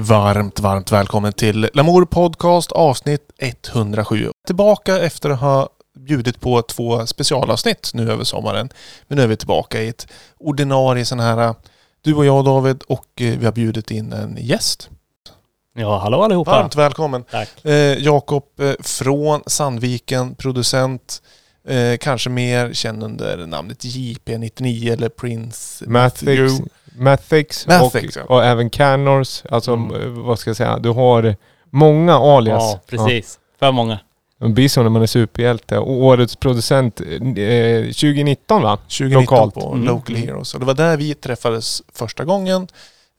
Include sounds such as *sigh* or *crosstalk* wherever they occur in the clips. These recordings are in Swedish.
Varmt, varmt välkommen till Lamour Podcast avsnitt 107. Tillbaka efter att ha bjudit på två specialavsnitt nu över sommaren. Men nu är vi tillbaka i ett ordinarie sån här, du och jag David, och eh, vi har bjudit in en gäst. Ja, hallå allihopa. Varmt välkommen. Tack. Eh, Jakob eh, från Sandviken, producent, eh, kanske mer känd under namnet JP99 eller Prince Mathix, Mathix, Mathix, ja. och, och även Canors. Alltså Mm. eh, vad ska jag säga, du har många alias. Ja, precis. För många. Ja. Det blir så när man är superhjälte. Och årets producent eh, 2019 va? 2019 Lokalt. på Mm. Local Heroes. Och det var där vi träffades första gången.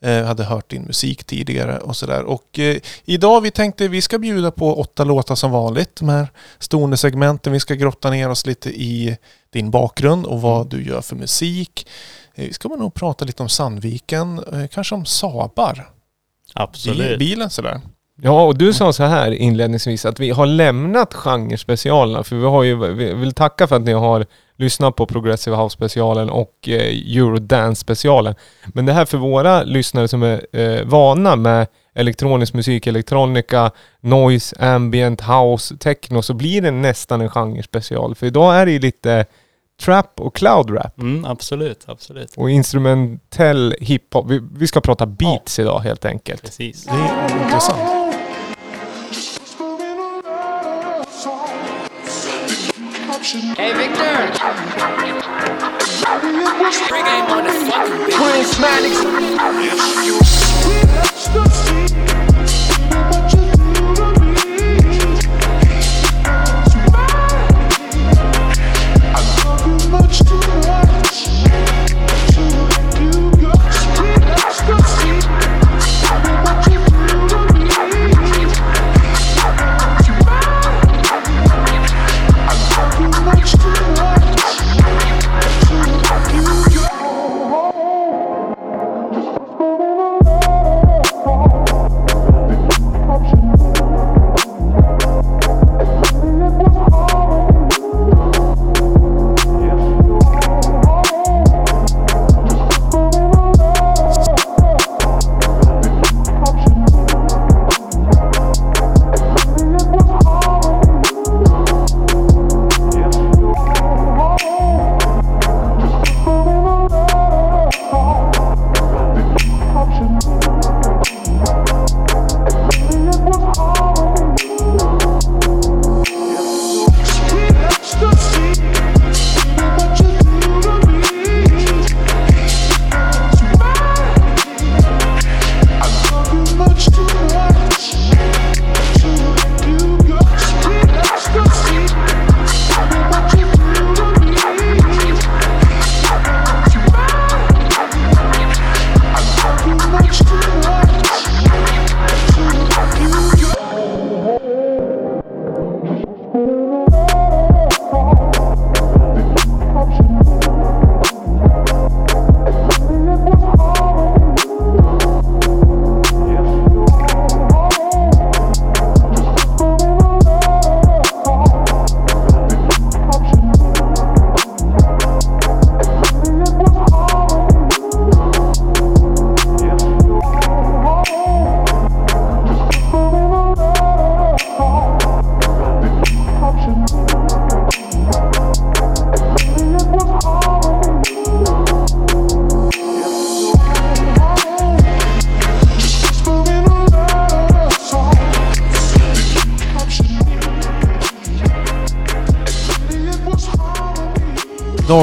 Eh, hade hört din musik tidigare och sådär. Och eh, idag vi tänkte vi ska bjuda på åtta låtar som vanligt. De här stående segmenten. Vi ska grotta ner oss lite i din bakgrund och vad du gör för musik. Eh, vi ska nog prata lite om Sandviken. Eh, kanske om Sabar. Absolut. Bilen sådär. Ja, och du sa så här inledningsvis att vi har lämnat genrespecialerna. För vi har ju, vi vill tacka för att ni har lyssnat på Progressive House-specialen och eh, Eurodance-specialen. Men det här för våra lyssnare som är eh, vana med elektronisk musik, elektronika, noise, ambient, house, techno, så blir det nästan en genrespecial. För idag är det ju lite trap och cloud rap Mm, absolut, absolut. och instrumentell hiphop. Vi, vi ska prata beats idag helt enkelt. Precis. Det är intressant. Hey Victor! Bring. Prince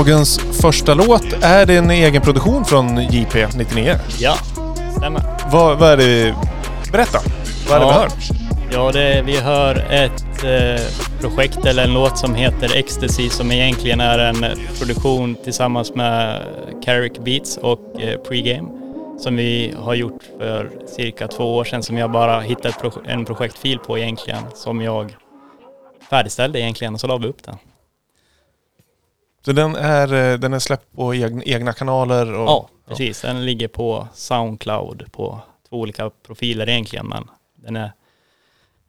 Dagens första låt, är en egen produktion från JP99? Ja, stämmer. Vad, vad är det? Berätta. Vad är det vi Ja. hör? Ja, det, vi hör ett eh, projekt eller en låt som heter Ecstasy som egentligen är en produktion tillsammans med Carrick Beats och eh, Pregame som vi har gjort för cirka två år sedan som jag bara hittade en projektfil på egentligen som jag färdigställde egentligen och så la vi upp den. Så den är, eh, den är släppt på egna, egna kanaler? Och, Ja, precis. Den ligger på Soundcloud på två olika profiler egentligen men den är,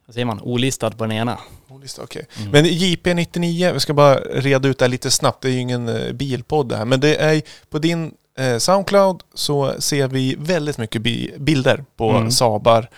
vad säger man, olistad på den ena. Lista, okej. Mm. Men JP99, vi ska bara reda ut det här lite snabbt, det är ju ingen eh, bilpodd det här, men det är på din eh, Soundcloud så ser vi väldigt mycket bi- bilder på Mm. Saabar.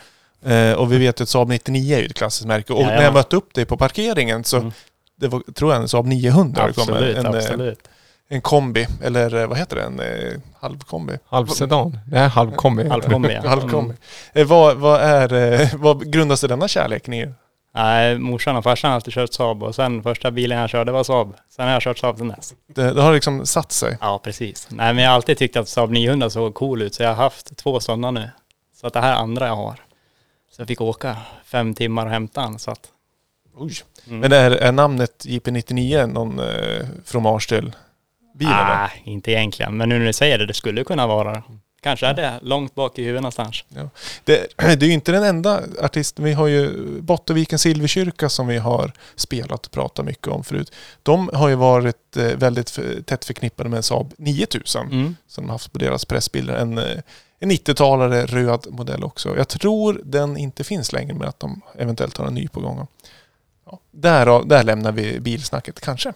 Eh, och vi vet att Saab 99 är ju ett klassiskt märke. Och när jag mötte upp dig på parkeringen så Mm. Det var, tror jag en Saab 900 det kommer. Absolut, En, eh, absolut. en kombi, eller eh, vad heter det? En eh, halvkombi? Halvsedan? Nej, halvkombi. Halvkombi, ja. *laughs* Halvkombi. Eh, vad, vad, är, vad grundas det denna kärleken i? Nej, morsan och farsan har alltid kört Saab och sen första bilen jag körde var Saab. Sen har jag kört Saab sen dess. Det, det har liksom satt sig. Ja, precis. Nej, men jag har alltid tyckt att Saab 900 såg cool ut så jag har haft två sådana nu. Så att det här är andra jag har. Så jag fick åka fem timmar och hämta den så att... Oj. Mm. Men är, är namnet JP99 någon eh, fromage till bilen? Nej, inte egentligen. Men nu när du säger det, det skulle kunna vara det. Kanske är det långt bak i huvudet någonstans. Det, *clears throat* det är ju inte den enda artisten. Vi har ju Bottenviken Silverkyrka som vi har spelat och pratat mycket om förut. De har ju varit eh, väldigt tätt förknippade med en Saab 9000 Mm. som de har haft på deras pressbilder. En, eh, en 90-talare röd modell också. Jag tror den inte finns längre men att de eventuellt har en ny på gång. Ja, där, där lämnar vi bilsnacket kanske.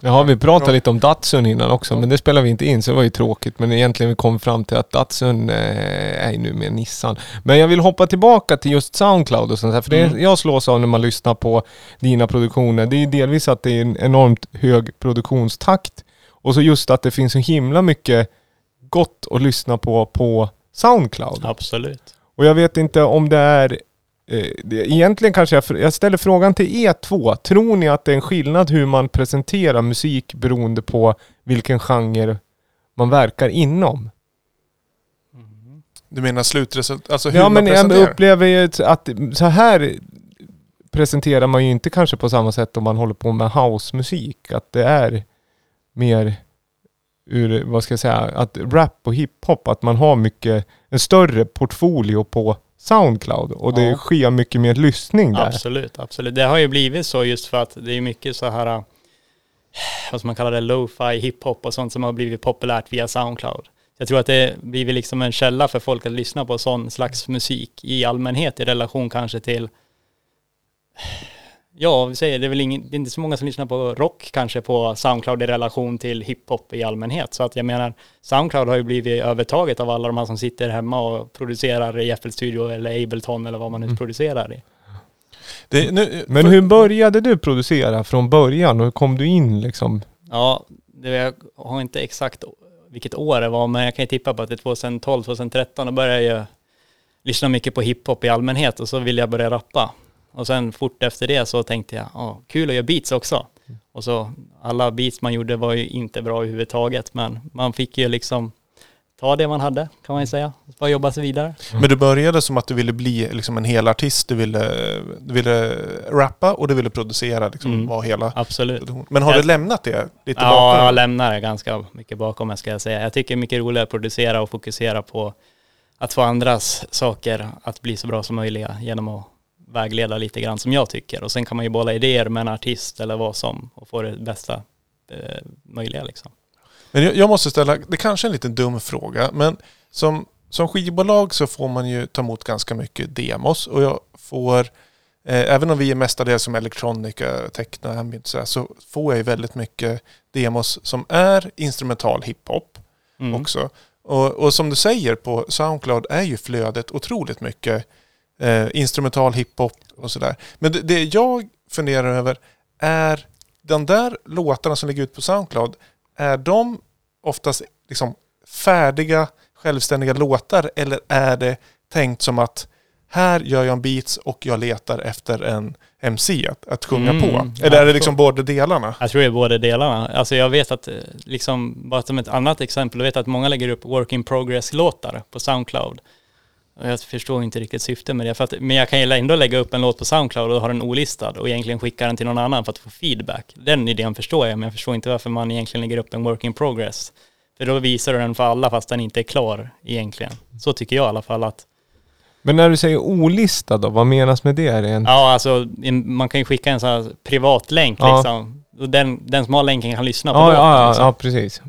Ja, vi pratade lite om Datsun innan också, Ja. men det spelar vi inte in så det var ju tråkigt. Men egentligen vi kom fram till att Datsun eh, är nu med Nissan. Men jag vill hoppa tillbaka till just Soundcloud och sånt här. För det Mm. jag slås av när man lyssnar på dina produktioner, det är ju delvis att det är en enormt hög produktionstakt. Och så just att det finns så himla mycket gott att lyssna på på Soundcloud. Absolut. Och jag vet inte om det är... Eh, egentligen kanske jag, jag ställer frågan till er två. Tror ni att det är en skillnad hur man presenterar musik beroende på vilken genre man verkar inom? Du menar slutresultat? Alltså hur Ja man men jag upplever ju att så här presenterar man ju inte kanske på samma sätt om man håller på med housemusik. Att det är mer ur, vad ska jag säga, att rap och hiphop, att man har mycket, en större portfolio på Soundcloud och det Ja. sker mycket mer lyssning där. Absolut, absolut. Det har ju blivit så just för att det är mycket så här, äh, vad ska man kalla det, lo-fi, hiphop och sånt som har blivit populärt via Soundcloud. Jag tror att det blivit liksom en källa för folk att lyssna på sån slags musik i allmänhet i relation kanske till Ja, vi säger det är väl ingen, det är inte så många som lyssnar på rock kanske på Soundcloud i relation till hiphop i allmänhet. Så att jag menar, Soundcloud har ju blivit övertaget av alla de här som sitter hemma och producerar i FL Studio eller Ableton eller vad man nu producerar i. Det, nu, Men hur började du producera från början och hur kom du in liksom? Ja, det, jag har inte exakt vilket år det var, men jag kan ju tippa på att det är 2012, 2013, då började jag lyssna mycket på hiphop i allmänhet och så ville jag börja rappa. Och sen fort efter det så tänkte jag, ja, kul att göra beats också. Och så alla beats man gjorde var ju inte bra överhuvudtaget, men man fick ju liksom ta det man hade, kan man ju säga. Bara jobba sig vidare. Men du började som att du ville bli liksom en hel artist. Du ville, du ville rappa och du ville producera, liksom, Mm. vara hela Absolut. Men har Jag- du lämnat det lite Ja, bakom? jag lämnar det ganska mycket bakom mig ska jag säga. Jag tycker det är mycket roligare att producera och fokusera på att få andras saker att bli så bra som möjliga genom att vägleda lite grann som jag tycker. Och sen kan man ju bolla idéer med en artist eller vad som och få det bästa eh, möjliga liksom. Men jag, jag måste ställa, det kanske är en liten dum fråga, men som, som skivbolag så får man ju ta emot ganska mycket demos och jag får, eh, även om vi är mestadels som elektronika, techno, ambient så, så får jag ju väldigt mycket demos som är instrumental hiphop Mm. också. Och, och som du säger på Soundcloud är ju flödet otroligt mycket eh, instrumental hiphop och sådär. Men det, det jag funderar över är de där låtarna som ligger ut på Soundcloud, är de oftast liksom färdiga, självständiga låtar eller är det tänkt som att här gör jag en beats och jag letar efter en MC att, att sjunga Mm, på? Eller är det liksom båda delarna? Jag tror det är båda delarna. Alltså jag vet att, eh, liksom, bara som ett annat exempel, jag vet att många lägger upp work in progress-låtar på Soundcloud. Och jag förstår inte riktigt syftet med det. Att, men jag kan ju ändå lägga upp en låt på Soundcloud och ha den olistad och egentligen skicka den till någon annan för att få feedback. Den idén förstår jag, men jag förstår inte varför man egentligen lägger upp en work in progress. För då visar du den för alla fast den inte är klar egentligen. Så tycker jag i alla fall att Men när du säger olistad då, vad menas med det rent? Ja, alltså man kan ju skicka en sån här privat länk Ja. liksom. Och den, den som har länken kan lyssna på Ja, låten. ja, ja, liksom. ja, precis.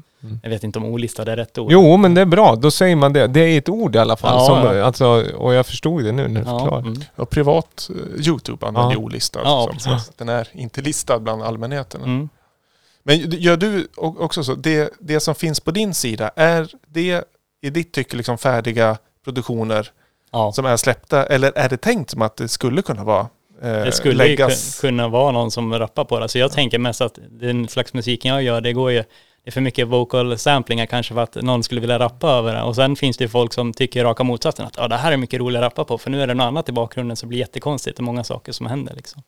Jag vet inte om olistad är rätt ord. Jo, men det är bra. Då säger man det. Det är ett ord i alla fall. Ja, som, ja. Alltså, och jag förstod det nu när du ja, förklarade. mm. Och privat eh, YouTube använder Ja. olistad. Ja, att den är inte listad bland allmänheten. Mm. Men gör du också så, det, det som finns på din sida, är det i ditt tycke liksom färdiga produktioner Ja. som är släppta? Eller är det tänkt som att det skulle kunna vara eh, Det skulle ju läggas? kun- kunna vara någon som rappar på det. Så jag tänker mest att den slags musiken jag gör, det går ju, det är för mycket vocal samplingar kanske för att någon skulle vilja rappa över det. Och sen finns det ju folk som tycker raka motsatsen, att ja, det här är mycket roligare att rappa på, för nu är det något annat i bakgrunden så det blir jättekonstigt och många saker som händer liksom.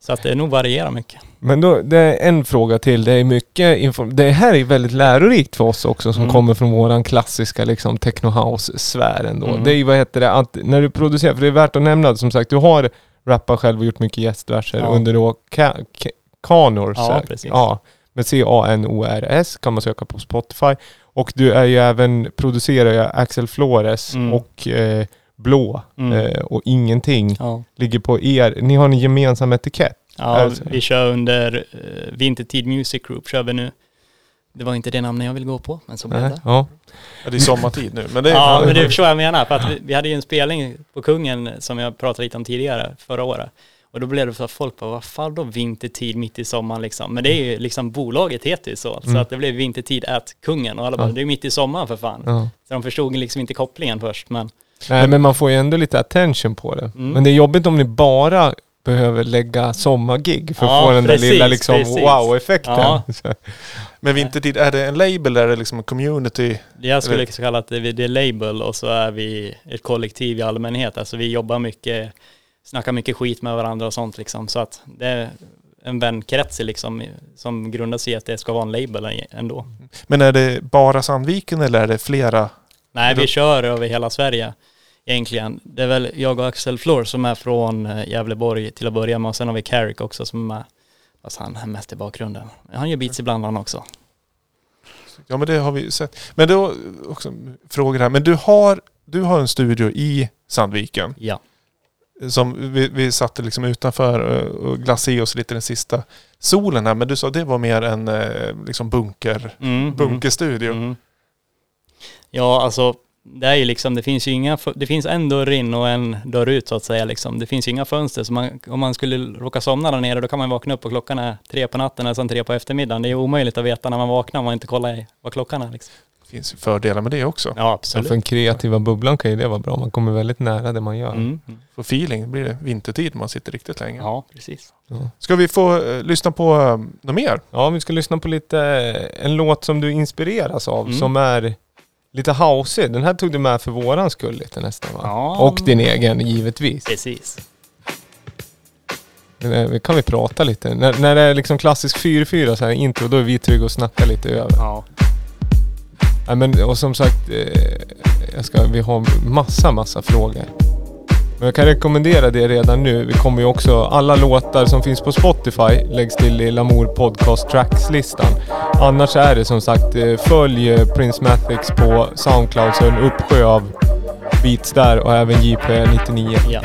Så att det nog varierar mycket. Men då, det är en fråga till. Det är mycket info- Det här är väldigt lärorikt för oss också som Mm. kommer från våran klassiska liksom techno house-sfär ändå. Mm. Det är ju, vad heter det, att när du producerar, för det är värt att nämna, som sagt, du har rappat själv och gjort mycket gästverser Ja. under då Ka- Ka- Canors. Ja, eh, precis. Ja, med C-A-N-O-R-S kan man söka på Spotify. Och du är ju även, producerar ju Axel Flores Mm. och eh, Blå Mm. eh, och Ingenting Ja. ligger på er. Ni har en gemensam etikett. Ja, Alltså. vi kör under uh, Vintertid Music Group kör vi nu. Det var inte det namnet jag ville gå på, men så blev det. Ja. Ja, det är sommartid nu. Men det är, Ja, men det så jag menar. För att vi, vi hade ju en spelning på Kungen som jag pratade lite om tidigare, förra året. Och då blev det så att folk bara, vad fan då vintertid mitt i sommaren liksom? Men det är ju liksom, bolaget heter ju så. Så Mm. att det blev vintertid at Kungen och alla bara, Ja. det är mitt i sommaren för fan. ja. Så de förstod liksom inte kopplingen först. Men Nej men man får ju ändå lite attention på det. Mm. Men det är jobbigt om ni bara behöver lägga sommargig för att Ja, få den där lilla liksom wow-effekten. Ja. *laughs* Så- men vintertid, är det en label eller är det liksom en community? jag skulle kalla det, det är label och så är vi ett kollektiv i allmänhet. Alltså vi jobbar mycket, snackar mycket skit med varandra och sånt liksom. Så att det är en vänkrets liksom, som grundar sig i att det ska vara en label ändå. Men är det bara Sandviken eller är det flera? Nej, vi kör över hela Sverige egentligen. Det är väl jag och Axel Flor som är från eh, Gävleborg till att börja med och sen har vi Carrick också som är med. Fast han är mest i bakgrunden. Han gör beats ibland han också. Ja men det har vi sett. Men då också frågor här. Men du har, du har en studio i Sandviken. Ja. Som vi, vi satte liksom utanför eh, och glassade oss lite den sista solen här. Men du sa det var mer en eh, liksom bunker, Mm, bunkerstudio. Mm. Ja, alltså det är ju liksom, det finns ju inga, det finns en dörr in och en dörr ut så att säga liksom. Det finns ju inga fönster så man, om man skulle råka somna där nere då kan man vakna upp och klockan är tre på natten eller sen tre på eftermiddagen. Det är omöjligt att veta när man vaknar om man inte kollar i vad klockan är liksom. Finns ju fördelar med det också. Ja, Så absolut. för den kreativa bubblan kan ju det vara bra. Man kommer väldigt nära det man gör. Mm. För feeling blir det vintertid man sitter riktigt länge. Ja, precis. Ska vi få eh, lyssna på eh, något mer? Ja, vi ska lyssna på lite, en låt som du inspireras av Mm. som är lite houseig. Den här tog du med för våran skull lite nästan va? Ja. Och din egen givetvis. Precis. Vi kan vi prata lite. När, när det är liksom klassisk 4-4 så här intro, då är vi trygga och snacka lite över. Ja. Ja, men, och som sagt, eh, jag ska, vi har massa, massa frågor. Men jag kan rekommendera det redan nu. Vi kommer ju också, alla låtar som finns på Spotify läggs till i Lamour Podcast Tracks-listan. Annars är det som sagt, eh, följ eh, Prince Mathix på Soundcloud så är en uppsjö av beats där och även JP99. Ja.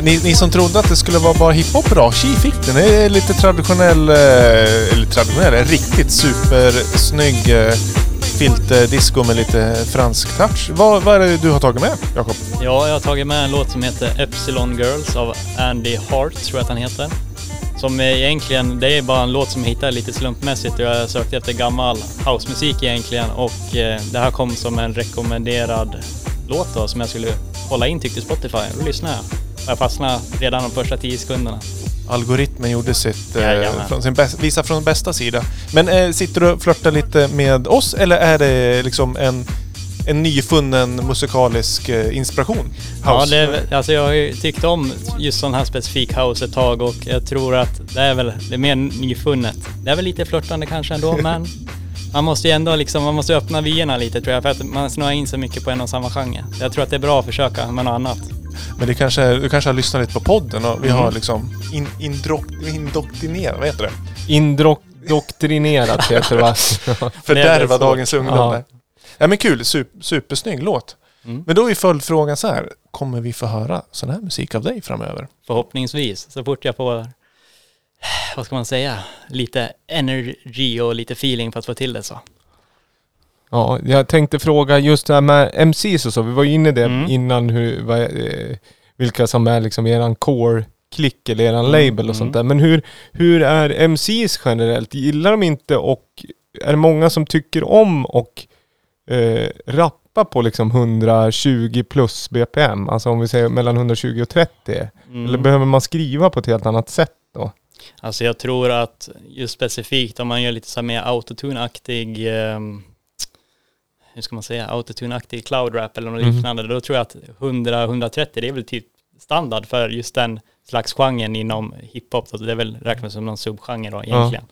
Eh, ni, ni som trodde att det skulle vara bara hiphop bra, tji fick den. Det är lite traditionell, eh, eller traditionell, en riktigt supersnygg eh, filterdisco med lite fransk touch. Vad, vad är det du har tagit med, Jakob? Ja, jag har tagit med en låt som heter Epsilon Girls av Andy Hart, tror jag att han heter. Som egentligen, det är bara en låt som jag hittade lite slumpmässigt och jag sökte efter gammal housemusik egentligen och eh, det här kom som en rekommenderad låt då som jag skulle hålla in tyckte Spotify. Då lyssnade jag. Jag fastnade redan de första tio sekunderna. Algoritmen gjorde sitt, eh, från sin bäst, visa från bästa sida. Men eh, sitter du och flörtar lite med oss eller är det liksom en, en nyfunnen musikalisk eh, inspiration? Ja, House? det är, väl- alltså jag har ju tyckt om just sån här specifik house ett tag och jag tror att det är väl det är mer nyfunnet. Det är väl lite flörtande kanske ändå, *laughs* men man måste ju ändå liksom, man måste öppna vyerna lite tror jag, för att man snöar in sig mycket på en och samma genre. Så Jag tror att det är bra att försöka med något annat. Men det kanske, är- du kanske har lyssnat lite på podden och vi Mm. har liksom in, indro- indoktrinerat, vad heter det? Indoktrinerat heter det va? *laughs* Fördärva dagens ungdom Ja. där. Ja men kul, super, supersnygg låt. Mm. Men då är följdfrågan så här, kommer vi få höra sån här musik av dig framöver? Förhoppningsvis, så fort jag får, vad ska man säga, lite energy och lite feeling för att få till det så. Ja, jag tänkte fråga just det här med MCs och så. Vi var ju inne i det Mm. innan hur, vad, eh, vilka som är liksom eran core-klick eller eran Mm, label och mm. sånt där. Men hur, hur är MCs generellt? Gillar de inte och är det många som tycker om och eh, rappa på liksom 120 plus BPM? Alltså om vi säger mellan 120 och 30. Mm. Eller behöver man skriva på ett helt annat sätt då? Alltså jag tror att just specifikt om man gör lite så här mer autotune-aktig, ehm, hur ska man säga, autotune-aktig cloud rap eller något Mhm. liknande, då tror jag att 100-130 det är väl typ standard för just den slags genren inom hiphop. Så det är väl räknas som någon subgenre då egentligen.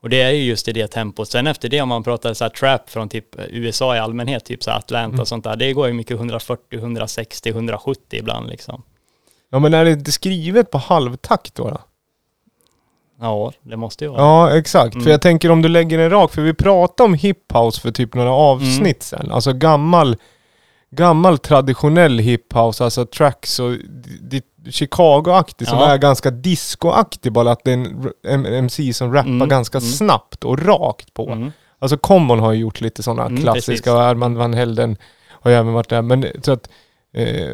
Och det är ju just i det tempot. Sen efter det om man pratar så här trap från typ USA i allmänhet, typ så Atlanta Mm. och sånt där, det går ju mycket 140, 160, 170 ibland liksom. Ja men är det inte skrivet på halvtakt då? då? Ja, det måste ju vara. Ja, exakt. För Mm. jag tänker om du lägger en rak, för vi pratade om hiphouse för typ några avsnitt sen. Alltså gammal, gammal traditionell hiphouse, alltså tracks och Chicago-aktig som Ja. är ganska disco-aktig, bara att det är en, en MC som rappar Mm, ganska mm. snabbt och rakt på. Mm. Alltså Common har ju gjort lite sådana Mm, klassiska, och Armand van Helden har ju även varit där. Men så att, eh,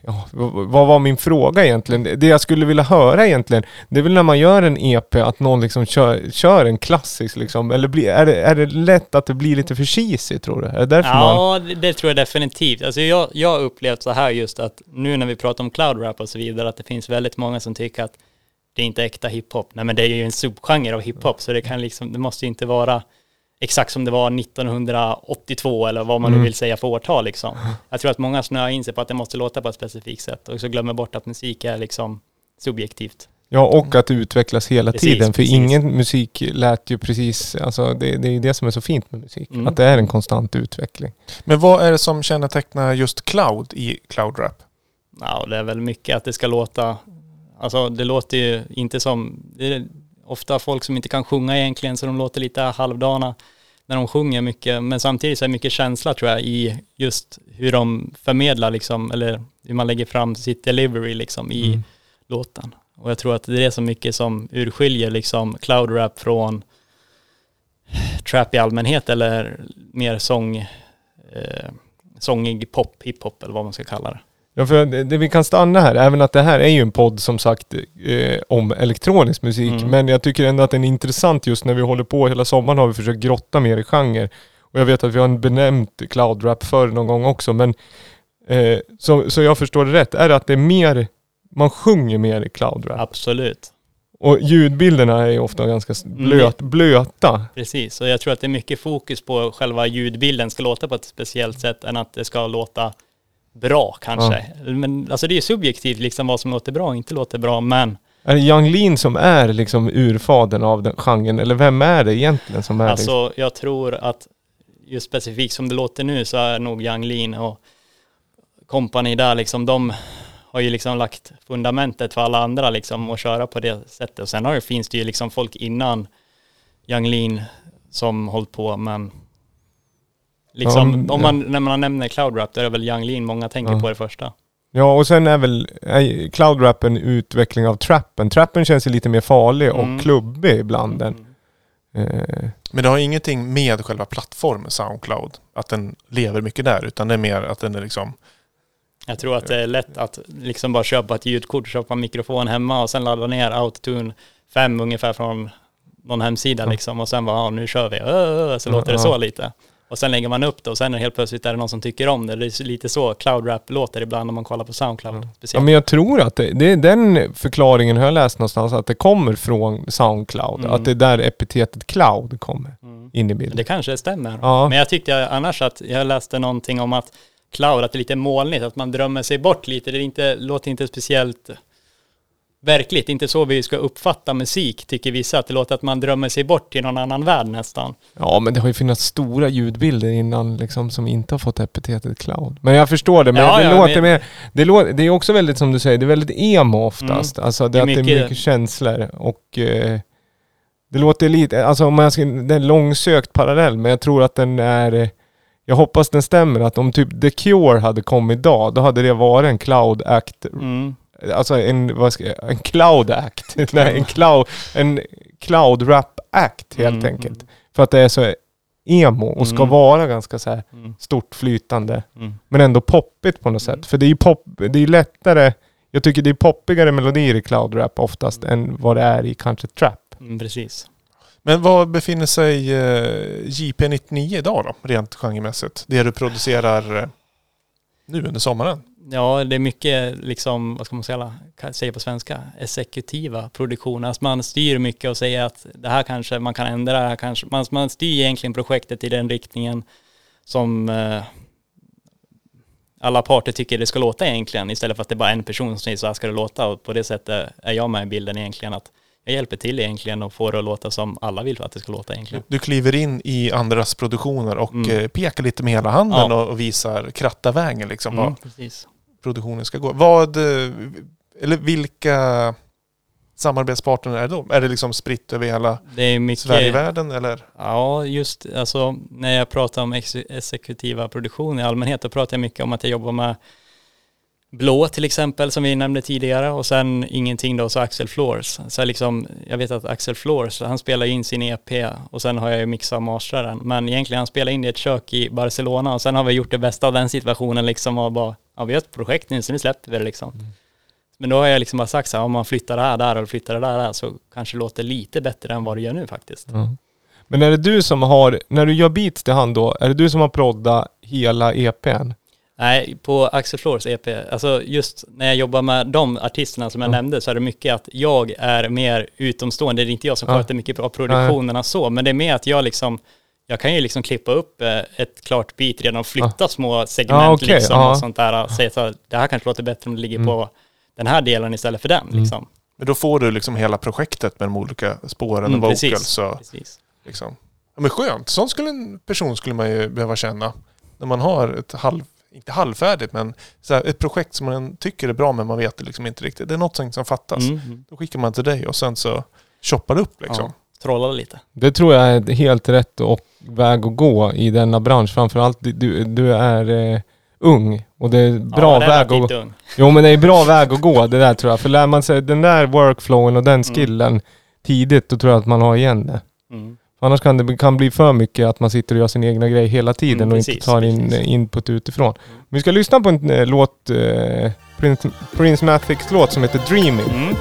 ja, vad var min fråga egentligen? Det jag skulle vilja höra egentligen, det är väl när man gör en EP att någon liksom kör, kör en klassisk liksom, eller blir, är, det, är det lätt att det blir lite för cheesy tror du? Är det därför man... Ja, det, det tror jag definitivt. Alltså jag, jag har upplevt så här just att nu när vi pratar om cloud rap och så vidare, att det finns väldigt många som tycker att det är inte äkta hiphop. Nej, men det är ju en subgenre av hiphop, så det kan liksom, det måste ju inte vara exakt som det var 1982 eller vad man nu Mm. vill säga för årtal liksom. Jag tror att många snöar in sig på att det måste låta på ett specifikt sätt och så glömmer bort att musik är liksom subjektivt. Ja, och att det utvecklas hela Precis, tiden. För precis. ingen musik lät ju precis, alltså det, det är ju det som är så fint med musik. Mm. Att det är en konstant utveckling. Men vad är det som kännetecknar just cloud i cloud rap? Ja, det är väl mycket att det ska låta, alltså det låter ju inte som, det är ofta folk som inte kan sjunga egentligen så de låter lite halvdana när de sjunger mycket, men samtidigt så är det mycket känsla tror jag i just hur de förmedlar liksom, eller hur man lägger fram sitt delivery liksom i Mm. låten. Och jag tror att det är så mycket som urskiljer liksom cloud rap från trap i allmänhet eller mer sång, eh, sångig pop, hiphop eller vad man ska kalla det. Ja, för det, det vi kan stanna här, även att det här är ju en podd som sagt eh, om elektronisk musik, Mm. men jag tycker ändå att den är intressant just när vi håller på hela sommaren har vi försökt grotta mer i genre. Och jag vet att vi har benämnt cloud rap förr någon gång också, men eh, så, så jag förstår det rätt, är det att det är mer, man sjunger mer i cloud rap? Absolut. Och ljudbilderna är ju ofta ganska s- blöt, blöta. Precis, och jag tror att det är mycket fokus på själva ljudbilden ska låta på ett speciellt sätt än att det ska låta bra kanske. Men alltså det är subjektivt liksom vad som låter bra och inte låter bra, men Är det Yung Lean som är liksom urfadern av den genren, eller vem är det egentligen som är liksom? alltså jag tror att just specifikt som det låter nu så är nog Yang Lean och company där liksom, de har ju liksom lagt fundamentet för alla andra liksom att köra på det sättet. Och sen har det, finns det ju liksom folk innan Yang Lean som hållit på, men liksom, Ja, men- om man, när man nämner cloud rap, då är det väl Yang Lean många tänker Ja. på det första. Ja, och sen är väl är Cloud Rap en utveckling av trappen. Trappen känns ju lite mer farlig Mm. och klubbig ibland. Mm. Eh, Men det har ingenting med själva plattformen Soundcloud, att den lever mycket där, utan det är mer att den är liksom... Jag tror att det är lätt att liksom bara köpa ett ljudkort, köpa en mikrofon hemma och sen ladda ner Autotune 5 ungefär från någon hemsida Ja. liksom och sen bara, ja, nu kör vi, så Ja, låter det ja. så lite. Och sen lägger man upp det och sen är det helt plötsligt är det någon som tycker om det. Det är lite så Cloud Rap låter ibland när man kollar på Soundcloud. Ja, Speciellt. men jag tror att det, det är den förklaringen har jag läst någonstans, att det kommer från Soundcloud. Mm. Att det är där epitetet cloud kommer Mm. in i bilden. Det kanske stämmer. Ja. Men jag tyckte annars att jag läste någonting om att cloud, att det är lite molnigt, att man drömmer sig bort lite. Det är inte, låter inte speciellt verkligt, inte så vi ska uppfatta musik, tycker vissa. Att det låter att man drömmer sig bort till någon annan värld nästan. Ja, men det har ju funnits stora ljudbilder innan liksom, som inte har fått epitetet cloud. Men jag förstår det. Men Ja, det ja, låter men- mer... Det, låter, det är också väldigt som du säger, det är väldigt emo oftast. Alltså det, Mm. Det är är att det är mycket- mycket känslor och... Eh, det låter lite, alltså om man ska, det är en långsökt parallell, men jag tror att den är... Jag hoppas den stämmer, att om typ The Cure hade kommit idag, då hade det varit en cloud act Mm. Alltså en, vad ska jag, en cloud act. *laughs* Nej, en cloud, en cloud rap act helt Mm, enkelt. För att det är så emo och ska Mm. vara ganska så här Mm. stort flytande. Mm. Men ändå poppigt på något Mm. sätt. För det är ju pop, det är lättare, jag tycker det är poppigare melodier i cloud rap oftast än vad det är i kanske trap. Mm, precis. Men var befinner sig eh, JP99 idag då, rent genremässigt? Det du producerar eh, nu under sommaren? Ja, det är mycket liksom, vad ska man säga, säga på svenska, exekutiva produktioner. Alltså man styr mycket och säger att det här kanske man kan ändra, det här kanske, man, man styr egentligen projektet i den riktningen som eh, alla parter tycker det ska låta egentligen, istället för att det är bara en person som säger så här ska det låta och på det sättet är jag med i bilden egentligen att jag hjälper till egentligen och får det att låta som alla vill att det ska låta egentligen. Du kliver in i andras produktioner och Mm. eh, pekar lite med hela handen Ja. och, visar, krattar vägen liksom Mm, precis. Produktionen ska gå. Vad, eh, eller vilka samarbetspartner är det då? Är det liksom spritt över hela mycket... Sverigevärlden eller? Ja, just alltså när jag pratar om ex exekutiva produktion i allmänhet, då pratar jag mycket om att jag jobbar med Blå till exempel, som vi nämnde tidigare, och sen ingenting då, så Axel Floors. Så liksom, jag vet att Axel Floors, han spelar in sin EP och sen har jag ju mixat och mastrat den. Men egentligen han spelar in det i ett kök i Barcelona och sen har vi gjort det bästa av den situationen liksom och bara, ja vi har ett projekt nu så nu släpper vi det liksom. Men då har jag liksom bara sagt så här, om man flyttar det här där och flyttar det där, där så kanske det låter lite bättre än vad det gör nu faktiskt. Men är det du som har, när du gör beats till hand då, är det du som har proddat hela EPn? Nej, på Axel Floors EP, alltså just när jag jobbar med de artisterna som jag Ja. nämnde så är det mycket att jag är mer utomstående. Det är inte jag som Ja. sköter mycket av produktionerna så, men det är mer att jag liksom, jag kan ju liksom klippa upp eh, ett klart beat redan och flytta små segment Ja, okej, liksom ja. och sånt där. Och säga så här, det här kanske låter bättre om det ligger Mm. på den här delen istället för den Mm. liksom. Men då får du liksom hela projektet med de olika spåren Mm, och precis. vocals. Och Precis. liksom. ja, men skönt, sån skulle en person skulle man ju behöva känna. När man har ett halv, inte halvfärdigt, men så här, ett projekt som man tycker är bra men man vet det liksom inte riktigt. Det är något som fattas. Mm. mm. Då skickar man till dig och sen så choppar du upp liksom. Ja, trolla lite. Det tror jag är helt rätt och väg att gå i denna bransch. Framförallt du, du är eh, ung och det är bra ja, väg att gå. Jo men det är bra väg att gå det där tror jag. För lär man sig den där workflowen och den skillen tidigt, då tror jag att man har igen det. Mm. Annars kan det kan bli för mycket att man sitter och gör sin egna grej hela tiden Mm, och precis, inte tar in precis. eh, input utifrån. Vi ska lyssna på en eh, låt, eh, Prince, Prince Mathics låt som heter Dreaming. Mm.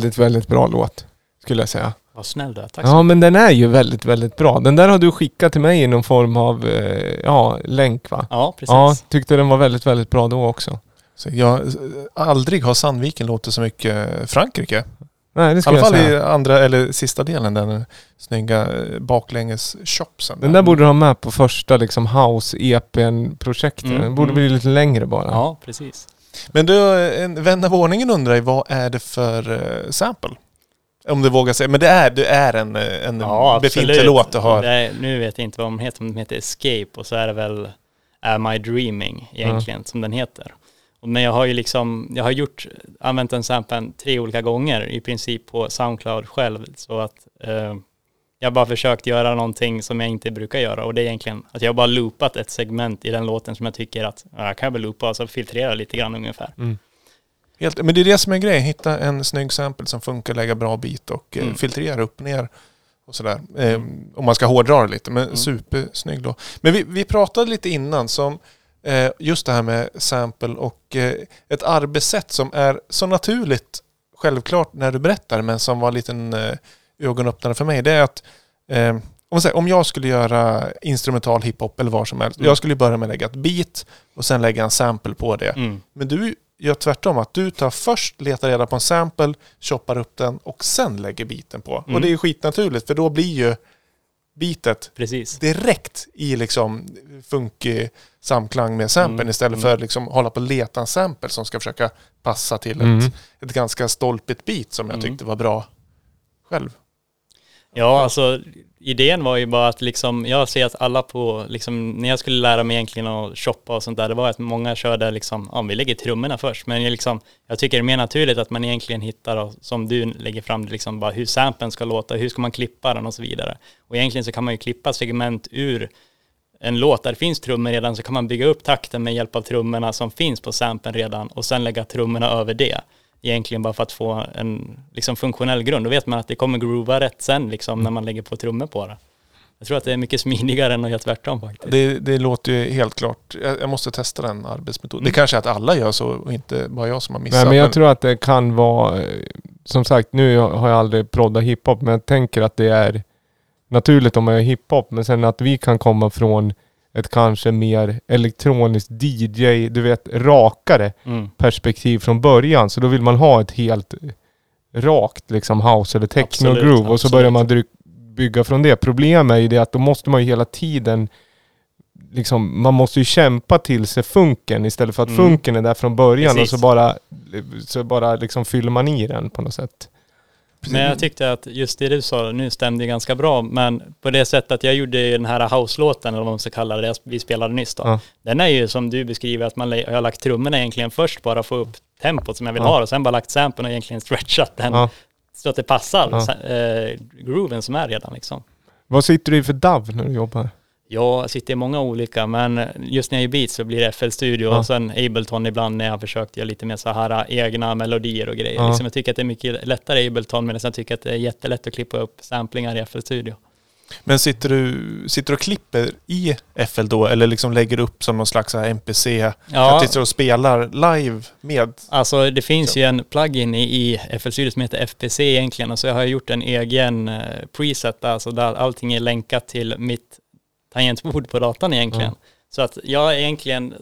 Väldigt, väldigt bra låt. Skulle jag säga. Vad snäll du är. Tack så Ja mycket. men den är ju väldigt, väldigt bra. Den där har du skickat till mig i någon form av, eh, ja, länk va? Ja, precis. Ja, tyckte den var väldigt, väldigt bra då också. Så jag, aldrig har Sandviken låtit så mycket Frankrike. Nej det I skulle alla jag fall säga. i andra, eller sista delen, den snygga eh, baklänges shopsen. Den där borde du ha med på första liksom house-EPn-projektet. Mm, Den borde mm. bli lite längre bara. Ja, precis. Men du, en vän av ordningen undrar ju vad är det för eh, sample? Om du vågar säga. Men det är, det är en, eh, en Ja, befintlig absolut. låt du har. Är, nu vet jag inte vad de heter, om de heter Escape och så är det väl Am I Dreaming egentligen som den heter. Men jag har ju liksom, jag har gjort, använt den samplen tre olika gånger i princip på Soundcloud själv. Så att eh, jag har bara försökt göra någonting som jag inte brukar göra och det är egentligen att jag bara loopat ett segment i den låten som jag tycker att ja, jag kan väl loopa och så filtrera lite grann ungefär. Helt, men det är det som är grejen. Hitta en snygg sample som funkar, lägga bra bit och eh, Mm. filtrera upp ner. Och sådär. Eh, om man ska hårdra det lite. Men Mm. supersnygg då. Men vi, vi pratade lite innan som eh, just det här med sample och eh, ett arbetssätt som är så naturligt självklart när du berättar men som var en liten eh, ögonöppnare för mig. Det är att eh, om, säger, om jag skulle göra instrumental hiphop eller vad som helst. Mm. Jag skulle börja med att lägga ett beat och sen lägga en sample på det. Mm. Men du gör tvärtom, att du tar först, letar reda på en sample, choppar upp den och sen lägger biten på. Mm. Och det är ju skitnaturligt för då blir ju bitet Precis. direkt i liksom funkig samklang med samplen Mm, istället mm. för att liksom hålla på och leta en sample som ska försöka passa till Mm. ett, ett ganska stolpigt beat som jag Mm. tyckte var bra själv. Ja, alltså idén var ju bara att liksom, jag ser att alla på, liksom, när jag skulle lära mig egentligen att shoppa och sånt där, det var att många körde liksom, ja vi lägger trummorna först, men jag, liksom, jag tycker det är mer naturligt att man egentligen hittar, och, som du lägger fram, det, liksom bara hur samplen ska låta, hur ska man klippa den och så vidare. Och egentligen så kan man ju klippa segment ur en låt där det finns trummor redan, så kan man bygga upp takten med hjälp av trummorna som finns på samplen redan och sen lägga trummorna över det egentligen bara för att få en liksom, funktionell grund. Då vet man att det kommer groova rätt sen liksom, när man lägger på trummor på det. Jag tror att det är mycket smidigare än att göra tvärtom faktiskt. Det, det låter ju helt klart. Jag, jag måste testa den arbetsmetoden. Mm. Det kanske är att alla gör så och inte bara jag som har missat. Nej men jag tror att det kan vara, eh, som sagt nu har jag aldrig proddat hiphop men jag tänker att det är naturligt om man gör hiphop men sen att vi kan komma från ett kanske mer elektroniskt DJ, du vet rakare Mm. perspektiv från början. Så då vill man ha ett helt rakt liksom house eller techno Absolut, groove och så börjar man bygga från det. Problemet är ju det att då måste man ju hela tiden liksom, man måste ju kämpa till sig funken istället för att Mm. funken är där från början Precis. och så bara, så bara liksom fyller man i den på något sätt. Men jag tyckte att just det du sa nu stämde ganska bra, men på det sättet att jag gjorde den här house-låten, eller vad man ska kalla det, vi spelade nyss då. Ja. Den är ju som du beskriver, att man har lagt trummorna egentligen först bara få upp tempot som jag vill Ja. ha och sen bara lagt samplen och egentligen *laughs* stretchat den Ja. så att det passar Ja. eh, grooven som är redan liksom. Vad sitter du i för DAV när du jobbar? Jag sitter i många olika, men just när jag gör beats så blir det FL Studio Ja. och sen Ableton ibland när jag har försökt göra lite mer så här egna melodier och grejer. Ja. Liksom jag tycker att det är mycket lättare i Ableton, men jag tycker att det är jättelätt att klippa upp samplingar i FL Studio. Men sitter du sitter du och klipper i FL då eller liksom lägger upp som någon slags så NPC? Ja. Sitter och spelar live med? Alltså det finns ju en plugin i, i FL Studio som heter FPC egentligen och så jag har gjort en egen eh, preset alltså där allting är länkat till mitt tangentbord på datorn egentligen. Så att jag egentligen,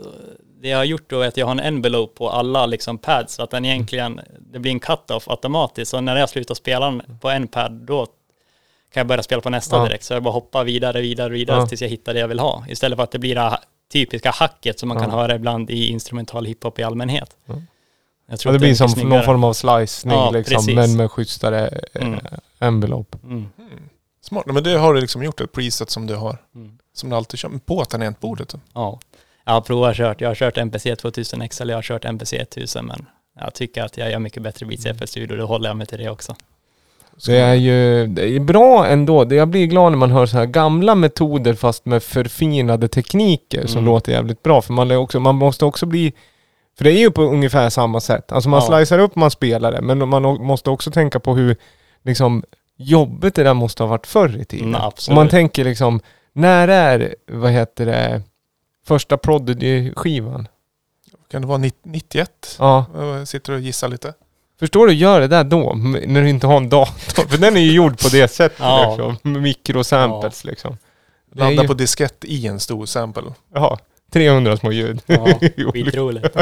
det jag har gjort då är att jag har en envelope på alla liksom pads så att den egentligen, det blir en cut-off automatiskt. Så när jag slutar spela på en pad då kan jag börja spela på nästa Ja. direkt. Så jag bara hoppar vidare, vidare, vidare Ja. tills jag hittar det jag vill ha. Istället för att det blir det här typiska hacket som man kan Ja. höra ibland i instrumental hiphop i allmänhet. Ja. Jag tror Ja, det att blir som mycket någon snyggare. form av slicing Ja, liksom, precis. men med schysstare eh, Mm. envelope. Mm. Smart. Men det har du liksom gjort ett preset som du har. Mm. Som du alltid kör på tangentbordet. Ja, jag har provat kört. Jag har kört MPC 2000 XL, jag har kört MPC 1000 men jag tycker att jag gör mycket bättre beats i FL Studio, då håller jag mig till det också. Det är ju det är bra ändå. Det- Jag blir glad när man hör så här gamla metoder fast med förfinade tekniker som Mm. låter jävligt bra. För man, är också, man måste också bli... För det är ju på ungefär samma sätt. Alltså man Ja. slicear upp, man spelar det. Men man måste också tänka på hur liksom jobbigt det där måste ha varit förr i tiden. Mm, Om man tänker liksom, när är, vad heter det, första Prodigy-skivan? Kan det vara 90 91? Ja, Jag sitter och gissar lite. Förstår du, gör det där då, när du inte har en dator. För den är ju gjord på det *laughs* sättet Ja. liksom. Med mikrosamples liksom. Det är Landa ju- på diskett i en stor sample. Ja, 300 små ljud. Ja, *laughs* skitroligt.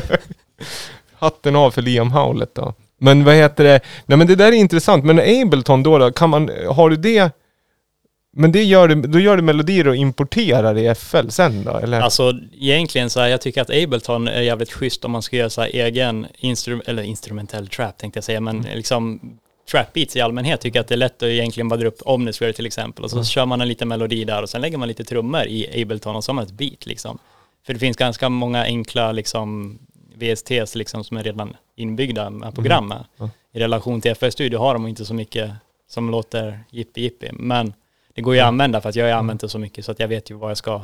*laughs* Hatten av för Liam Howlett då. Men vad heter det? Nej men det där är intressant. Men Ableton då, då kan man, har du det? Men det gör du, då gör du melodier och importerar i FL sen då? Eller? Alltså egentligen så här, jag tycker att Ableton är jävligt schysst om man ska göra så här egen instru eller instrumentell trap tänkte jag säga, men liksom trap beats i allmänhet tycker jag att det är lätt att egentligen bara dra upp Omnisphere till exempel och så kör man en liten melodi där och sen lägger man lite trummor i Ableton och så har man ett beat liksom. För det finns ganska många enkla liksom VSTs liksom som är redan inbyggda med program med. Ja. I relation till FL Studio har de inte så mycket som låter jippi jippi, men det går ju att använda för att jag har använt det så mycket så att jag vet ju vad jag ska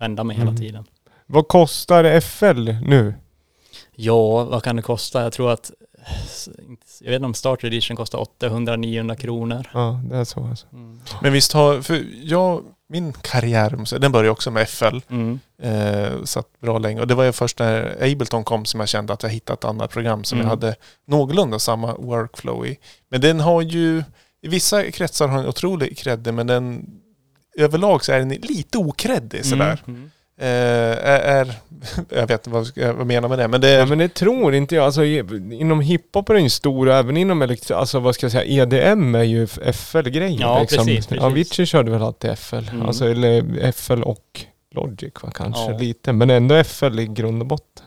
vända mig hela Mm. tiden. Vad kostar FL nu? Ja, vad kan det kosta? Jag tror att, jag vet inte om Starter Edition kostar 800-900 kronor. Ja, det är så alltså. Men visst har, för jag, min karriär, den började också med FL. Mm. Eh, satt bra länge. Och det var ju först när Ableton kom som jag kände att jag hittade ett annat program som Mm. jag hade någorlunda samma workflow i. Men den har ju, i vissa kretsar har den otrolig creddig men den överlag så är den lite okreddig sådär. Mm. Eh, är, är, *laughs* jag vet inte vad jag menar med det men det Ja, är, men det tror inte jag. Alltså, inom hiphop är den ju stor och även inom elektro... Alltså vad ska jag säga? EDM är ju FL-grejer Ja, liksom. precis, precis. Avicii körde väl alltid FL. Mm. Alltså eller FL och Logic va, kanske Ja. lite. Men ändå FL i grund och botten.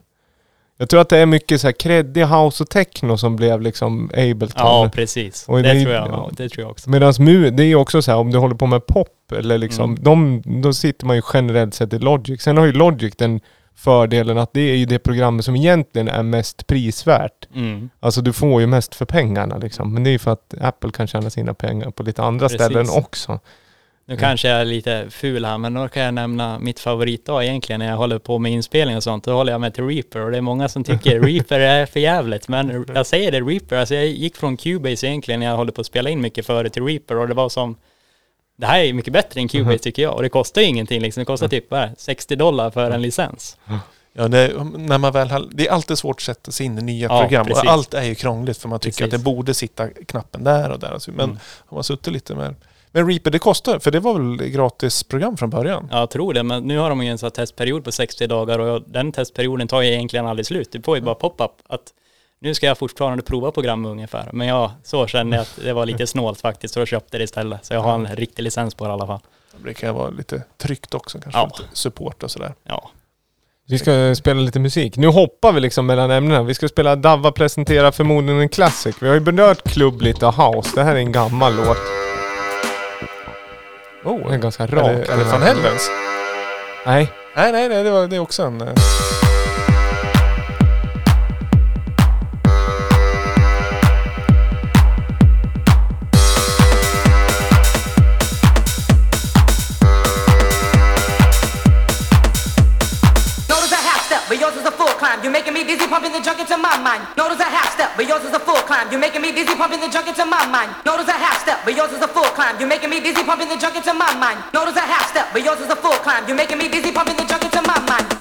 Jag tror att det är mycket så här creddig house och techno som blev liksom Ableton. Ja, precis. Och det, det- tror jag, ja. det tror jag också. Medan mu, det är ju också så här om du håller på med pop eller liksom, Mm. de, då sitter man ju generellt sett i Logic. Sen har ju Logic den fördelen att det är ju det programmet som egentligen är mest prisvärt. Mm. Alltså du får ju mest för pengarna liksom. Men det är ju för att Apple kan tjäna sina pengar på lite andra Precis. ställen också. Nu kanske jag är lite ful här, men då kan jag nämna mitt favoritdag egentligen när jag håller på med inspelning och sånt. Då håller jag med till Reaper och det är många som tycker *laughs* Reaper är för jävligt. Men jag säger det, Reaper, alltså jag gick från Cubase egentligen när jag håller på att spela in mycket före till Reaper och det var som det här är mycket bättre än Cubase tycker jag och det kostar ju ingenting liksom. Det kostar typ bara 60 dollar för en licens. ja, det, när man väl har, det är alltid svårt att sätta sig in i nya Ja, program precis. och allt är ju krångligt för man tycker Precis. att det borde sitta knappen där och där. Men Mm. har man suttit lite med men Reaper det kostar, för det var väl gratis program från början? Ja, jag tror det, men nu har de ju en sån här testperiod på 60 dagar och den testperioden tar ju egentligen aldrig slut. Du får ju bara pop-up att nu ska jag fortfarande prova program ungefär. Men ja, så kände jag att det var lite snålt faktiskt, så jag köpte det istället. Så jag har en riktig licens på det i alla fall. Det kan vara lite tryggt också kanske, Ja. lite support och sådär. Ja, Vi ska spela lite musik. Nu hoppar vi liksom mellan ämnena. Vi ska spela Davva presenterar förmodligen en classic. Vi har ju berört klubb lite och house. Det här är en gammal låt. Oh, Den är ganska rak. det, är det Van Hellens? Nej. Nej, nej, nej, det, var, det är också en... making me dizzy, pumping the junk into my mind. Notice a half step, but yours is a full climb. You're making me dizzy, pumping the junk into my mind. Notice a half step, but yours is a full climb. You're making me dizzy, pumping the junk into my mind.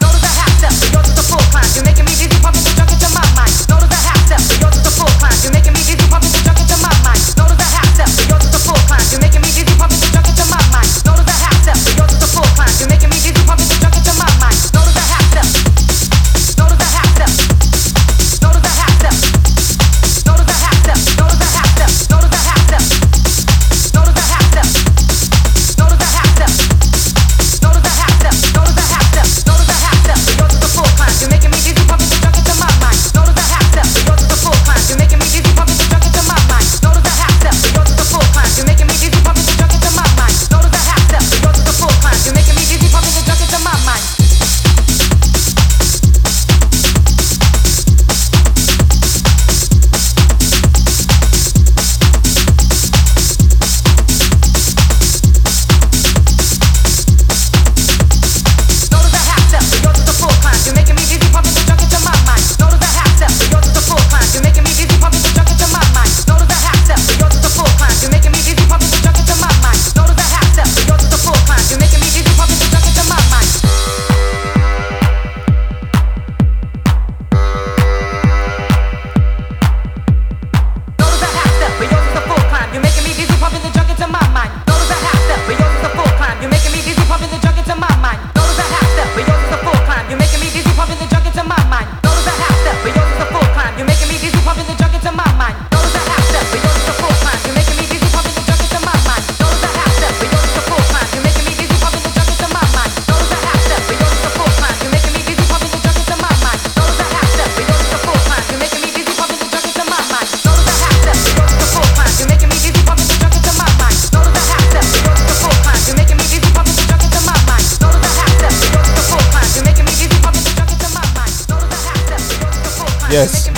Yes.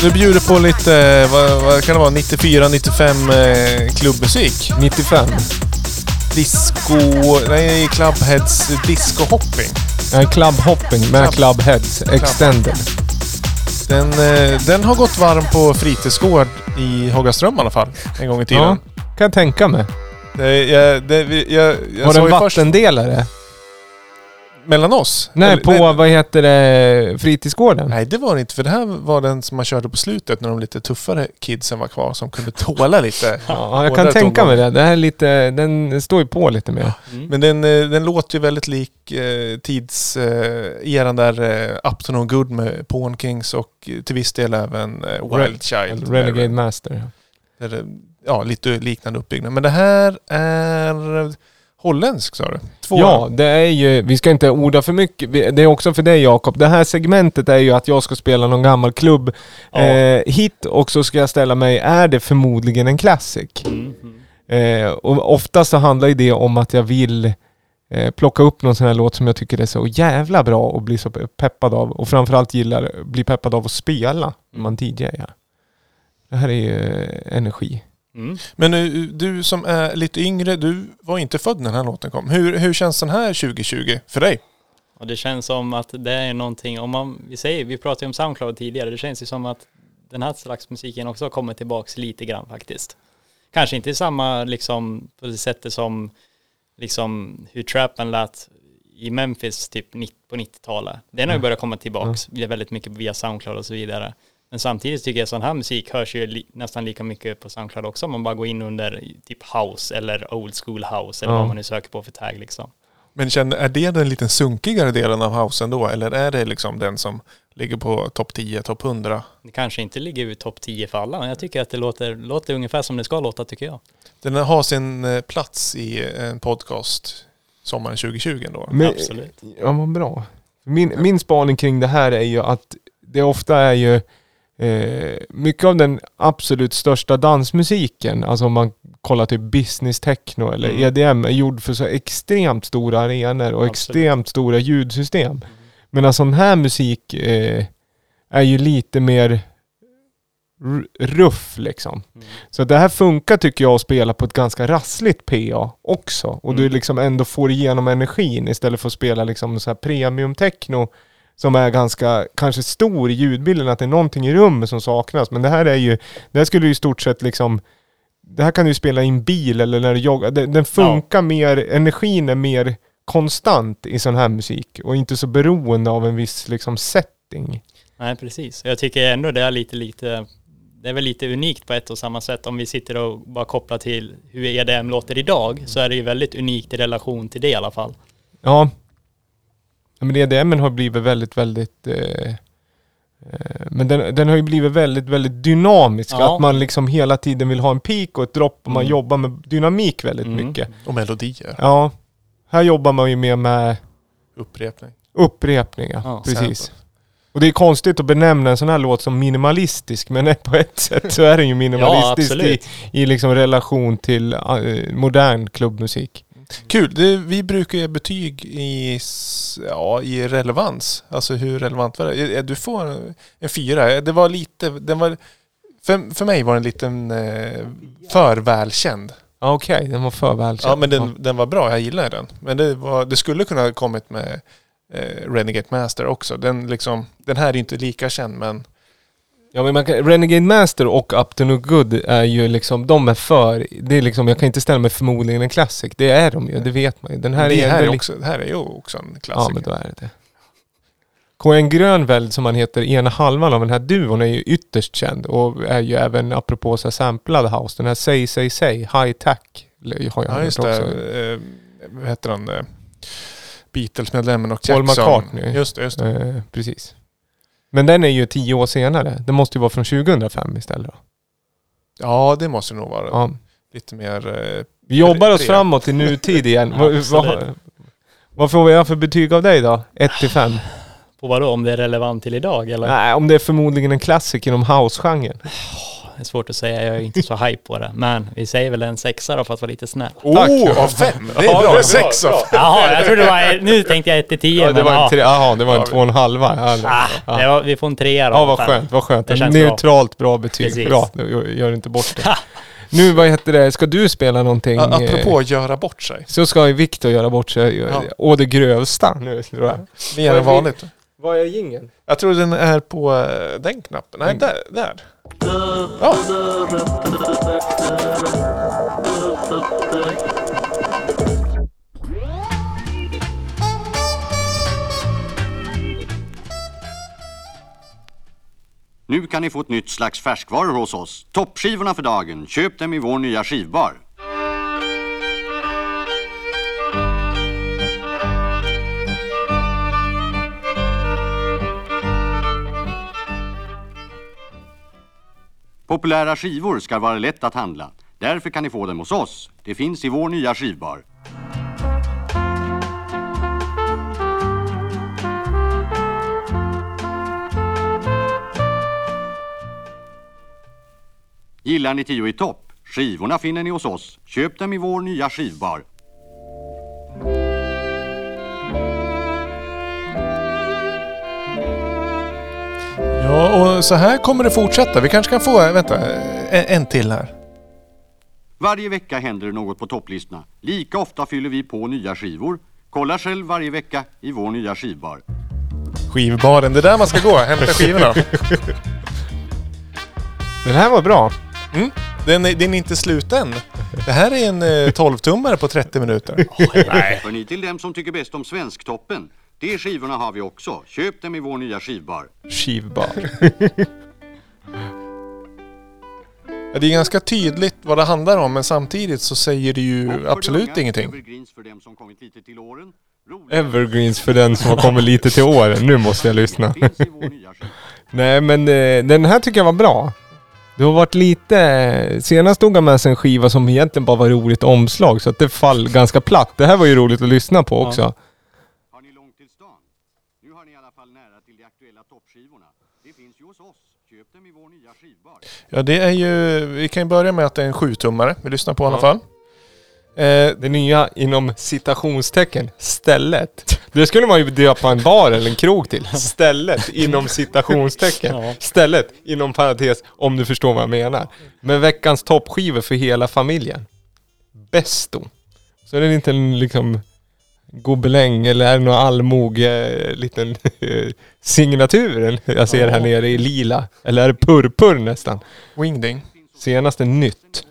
Du bjuder på lite, eh, vad, vad kan det vara, 94-95 eh, klubbmusik. 95. Disco, nej Clubheads disco hopping. Nej, Club Hopping med Club- Club Heads Extended. Den, eh, den har gått varm på fritidsgård i Hågaström i alla fall. En gång i tiden. Ja, kan jag tänka mig. Det, jag, det, jag, jag Var det en ju först vattendelare? Mellan oss. Nej, Eller- på vad heter det, fritidsgården? Nej, det var det inte. För det här var den som man körde på slutet när de lite tuffare kidsen var kvar som kunde tåla lite. *laughs* Ja, jag kan tänka mig det. Det här är lite, den står ju på lite mer. Mm. Men den, eh, den låter ju väldigt lik eh, tids eh, eran där eh, Up to No Good med Pawn Kings och eh, till viss del även eh, Wild Child. Renegade Där- Master. där ja, lite liknande uppbyggnad. Men det här är holländsk sa du? Två Ja, det är ju, vi ska inte orda för mycket. Det är också för dig Jakob. Det här segmentet är ju att jag ska spela någon gammal klubb Ja. eh, hit och så ska jag ställa mig, är det förmodligen en classic? Mm. Mm. Eh, och oftast så handlar ju det om att jag vill eh, plocka upp någon sån här låt som jag tycker är så jävla bra och bli så peppad av. Och framförallt gillar, bli peppad av att spela när man DJar. Det här är ju eh, energi. Mm. Men nu, du som är lite yngre, du var inte född när den här låten kom. Hur, hur känns den här 2020 för dig? Och det känns som att det är någonting, om man, vi säger, vi pratade om Soundcloud tidigare, det känns ju som att den här slags musiken också har kommit tillbaks lite grann faktiskt. Kanske inte i samma liksom på det sättet som liksom hur trappen lät i Memphis typ 90 på 90-talet. Den har ju börjat komma tillbaks det är väldigt mycket via Soundcloud och så vidare. Men samtidigt tycker jag sån här musik hörs ju li- nästan lika mycket på Soundcloud också om man bara går in under typ house eller old school house eller Ja. vad man nu söker på för tag liksom. Men känner, är det den lite sunkigare delen av housen då? Eller är det liksom den som ligger på topp 10, topp 100? Det kanske inte ligger i topp 10 för alla, men jag tycker att det låter, låter ungefär som det ska låta tycker jag. Den har sin eh, plats i en podcast sommaren 2020 då. Men- Absolut. Ja, vad bra. Min, min spaning kring det här är ju att det ofta är ju eh, mycket av den absolut största dansmusiken, alltså om man kollar typ business techno eller Mm. EDM, är gjord för så extremt stora arenor och Absolut. extremt stora ljudsystem. Medan sån här musik eh, är ju lite mer ruff liksom. Mm. Så det här funkar tycker jag att spela på ett ganska rassligt PA också. Och du Mm. liksom ändå får igenom energin istället för att spela liksom så här premium techno som är ganska, kanske stor i ljudbilden, att det är någonting i rummet som saknas. Men det här är ju, det här skulle ju i stort sett liksom det här kan du ju spela i en bil eller när du joggar. Den, den funkar mer, energin är mer konstant i sån här musik och inte så beroende av en viss liksom setting. Nej, precis. Jag tycker ändå det är lite, lite, det är väl lite unikt på ett och samma sätt. Om vi sitter och bara kopplar till hur EDM låter idag, så är det ju väldigt unikt i relation till det i alla fall. Ja. Ja, Men EDM har blivit väldigt, väldigt... Eh, eh, men den, den har ju blivit väldigt, väldigt dynamisk. Ja. Att man liksom hela tiden vill ha en peak och ett dropp och man Mm. jobbar med dynamik väldigt Mm. mycket. Och melodier. Ja. Här jobbar man ju mer med Upprepning. upprepningar. Ja, Precis. sample. Och det är konstigt att benämna en sån här låt som minimalistisk, men *laughs* på ett sätt så är den ju minimalistisk i, absolut. i liksom relation till eh, modern klubbmusik. Kul. Det, vi brukar ge betyg i, ja, i relevans. Alltså hur relevant var det? Du får en- fyra. Det var lite, den var, för, för mig var den lite eh, för välkänd. Okej, den var för välkänd. Ja men den, den var bra, jag gillar den. Men det, var, det skulle kunna ha kommit med eh, Renegade Master också. Den, liksom, den här är inte lika känd men Ja men man kan, Renegade Master och Up to No Good är ju liksom, de är för, det är liksom, jag kan inte ställa mig förmodligen en classic. Det är de ju, det vet man ju. Den här det, är, här är också, det här är ju också en Ja klassiker. men då är det det. KN Grönveld som han heter, ena halvan av den här duon är ju ytterst känd och är ju även apropå så här samplad house, den här Say Say Say, High Tack har jag ja hört just också. det. Eh, vad heter han? Eh, Beatles-medlemmen och Paul Jackson. McCartney. Just det, just det. Eh, precis. Men den är ju tio år senare. Det måste ju vara från 2005 istället då. Ja det måste nog vara Ja. lite mer... Eh, Vi jobbar oss Tre. framåt till nutid igen. *laughs* vad, Absolut. vad, vad får vi ha för betyg av dig då? 1 till 5? På vad då? Om det är relevant till idag eller? Nej, om det är förmodligen en klassiker inom house-genren. Det är svårt att säga, jag är inte så hype på det. Men vi säger väl en sexa då för att vara lite snäll. Oh, av fem! Det är Ja, bra. det är Sex av fem. Jaha, jag trodde det var, nu tänkte jag 1 till 10 Ja, det men var en ja. tre, jaha, det var en två och en halva. Ja, Ah, ja. det var, vi får en trea då. Ja, vad skönt, vad skönt. Det känns bra. Neutralt bra betyg. Precis. Bra, gör inte bort det. nu, vad heter det, ska du spela någonting? Ja, Apropå eh, att göra bort sig. Så ska ju Viktor göra bort sig. Ja. Å det grövsta nu. Mer än vanligt. Vad är jingeln? Jag tror den är på eh, den knappen. Nej, där. där. Ja. Nu kan ni få ett nytt slags färskvaror hos oss. Toppskivorna för dagen. Köp dem i vår nya skivbar. Populära skivor ska vara lätt att handla. Därför kan ni få dem hos oss. Det finns i vår nya skivbar. Gillar ni Tio i topp? Skivorna finner ni hos oss. Köp dem i vår nya skivbar. Ja, och så här kommer det fortsätta. Vi kanske kan få, eh, vänta, en, en till här. Varje vecka händer det något på topplistorna. Lika ofta fyller vi på nya skivor. Kolla själv varje vecka i vår nya skivbar. Skivbaren, det är där man ska gå. Hämta skivorna. *laughs* Den här var bra. Mm. Den, är- den är inte slut än. Det här är en eh, 12-tummare på 30 minuter. *laughs* Nej. För ni till dem som tycker bäst om Svensktoppen. De skivorna har vi också. Köp dem i vår nya skivbar. Skivbar. *laughs* Ja, det är ganska tydligt vad det handlar om men samtidigt så säger det ju absolut unga, ingenting. Evergreens för dem som kommit lite till åren. Evergreens för den som har kommit lite till åren. Nu måste jag lyssna. *laughs* Nej men eh, den här tycker jag var bra. Det har varit lite... Senast tog han med sig en skiva som egentligen bara var roligt omslag så att det fall ganska platt. Det här var ju roligt att lyssna på också. Har ni långt till stan? Nu har ni i alla fall nära till de aktuella toppskivorna. Det finns ju hos oss. Köp dem i vår nya skivbar. Ja det är ju, vi kan ju börja med att det är en 7-tummare vi lyssnar på i alla Ja. fall. Eh, Det nya inom citationstecken, stället. Det skulle man ju döpa en bar eller en krog till. *laughs* Stället inom citationstecken. Ja. Stället inom parentes om du förstår vad jag menar. Men veckans toppskivor för hela familjen. Besto. Så är det en liten liksom gobeläng eller är det någon allmog eh, liten eh, signatur jag ser här nere i lila. Eller är det purpur nästan? Wingding. Senaste nytt.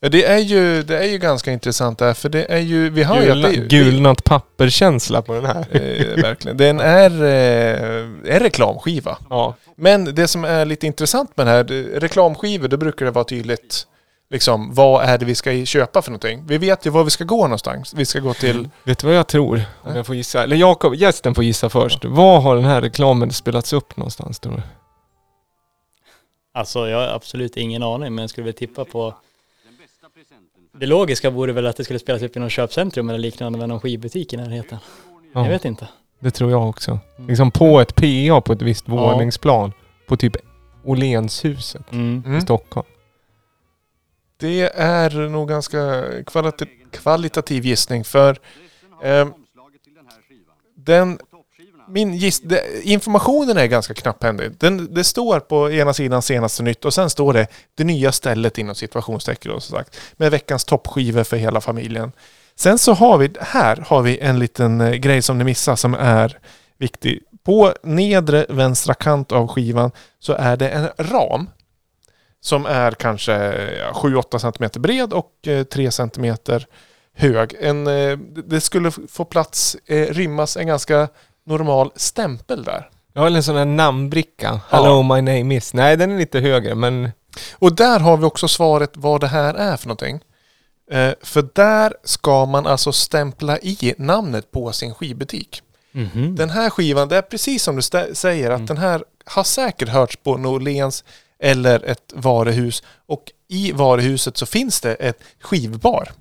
Ja det är ju, det är ju ganska intressant där för det är ju, vi har ju Gulna, är- gulnat papperskänsla på den här. Eh, verkligen. Den är eh, en reklamskiva. Ja. Men det som är lite intressant med den här, reklamskivor, då brukar det vara tydligt liksom, vad är det vi ska köpa för någonting. Vi vet ju var vi ska gå någonstans. Vi ska gå till, Vet du vad jag tror? Om jag får gissa. Eller Jakob, gästen får gissa först. Var har den här reklamen spelats upp någonstans tror du? Alltså jag har absolut ingen aning men jag skulle väl tippa på det logiska vore väl att det skulle spelas upp i någon köpcentrum eller liknande med någon skivbutik i närheten. Ja, Jag vet inte. det tror jag också. Liksom på ett PA på ett visst Ja. våningsplan. På typ Åhlénshuset Mm. i mm, Stockholm det är nog ganska kvalit- kvalitativ gissning för eh, den Min giss, de, informationen är ganska knapphändig. Den, det står på ena sidan senaste nytt och sen står det det nya stället inom situationstecken och så sagt. Med veckans toppskivor för hela familjen. Sen så har vi, här har vi en liten eh, grej som ni missar som är viktig. På nedre vänstra kant av skivan så är det en ram. Som är kanske ja, 7-8 cm bred och eh, 3 cm hög. En, eh, det skulle få plats, eh, rymmas en ganska normal stämpel där. Jag har en sån här namnbricka. Hello my name is. Nej den är lite högre men Och där har vi också svaret vad det här är för någonting. Eh, för där ska man alltså stämpla i namnet på sin skivbutik. Mhm. Den här skivan, det är precis som du säger att den här har säkert hörts på Norlens eller ett varuhus och i varuhuset så finns det ett skivbar.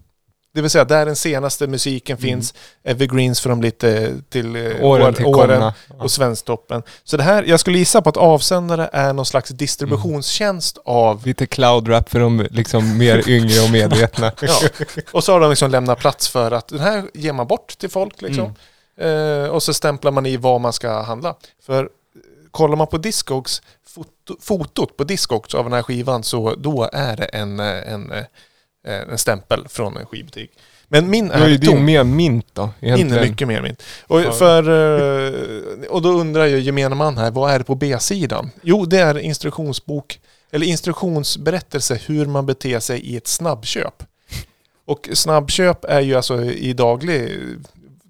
Det vill säga där den senaste musiken finns, evergreens från lite till eh, Mm. Åren år- till komna. och Svensktoppen. Så det här, jag skulle gissa på att avsändare är någon slags distributionstjänst av Lite cloud rap för de liksom mer yngre och medvetna. *laughs* Ja. Och så har de liksom lämnat plats för att den här ger man bort till folk liksom. Mm. Eh, och så stämplar man i vad man ska handla. För eh, kollar man på Discogs, foto, fotot på Discogs av den här skivan så då är det en, eh, en, eh, en stämpel från en skivbutik. Men min är ju är tom. mer mint då. Min är mycket mer min. Och, för, eh, och då undrar ju gemene man här, vad är det på B-sidan? Jo, det är instruktionsbok, eller instruktionsberättelse hur man beter sig i ett snabbköp. Och snabbköp är ju alltså i daglig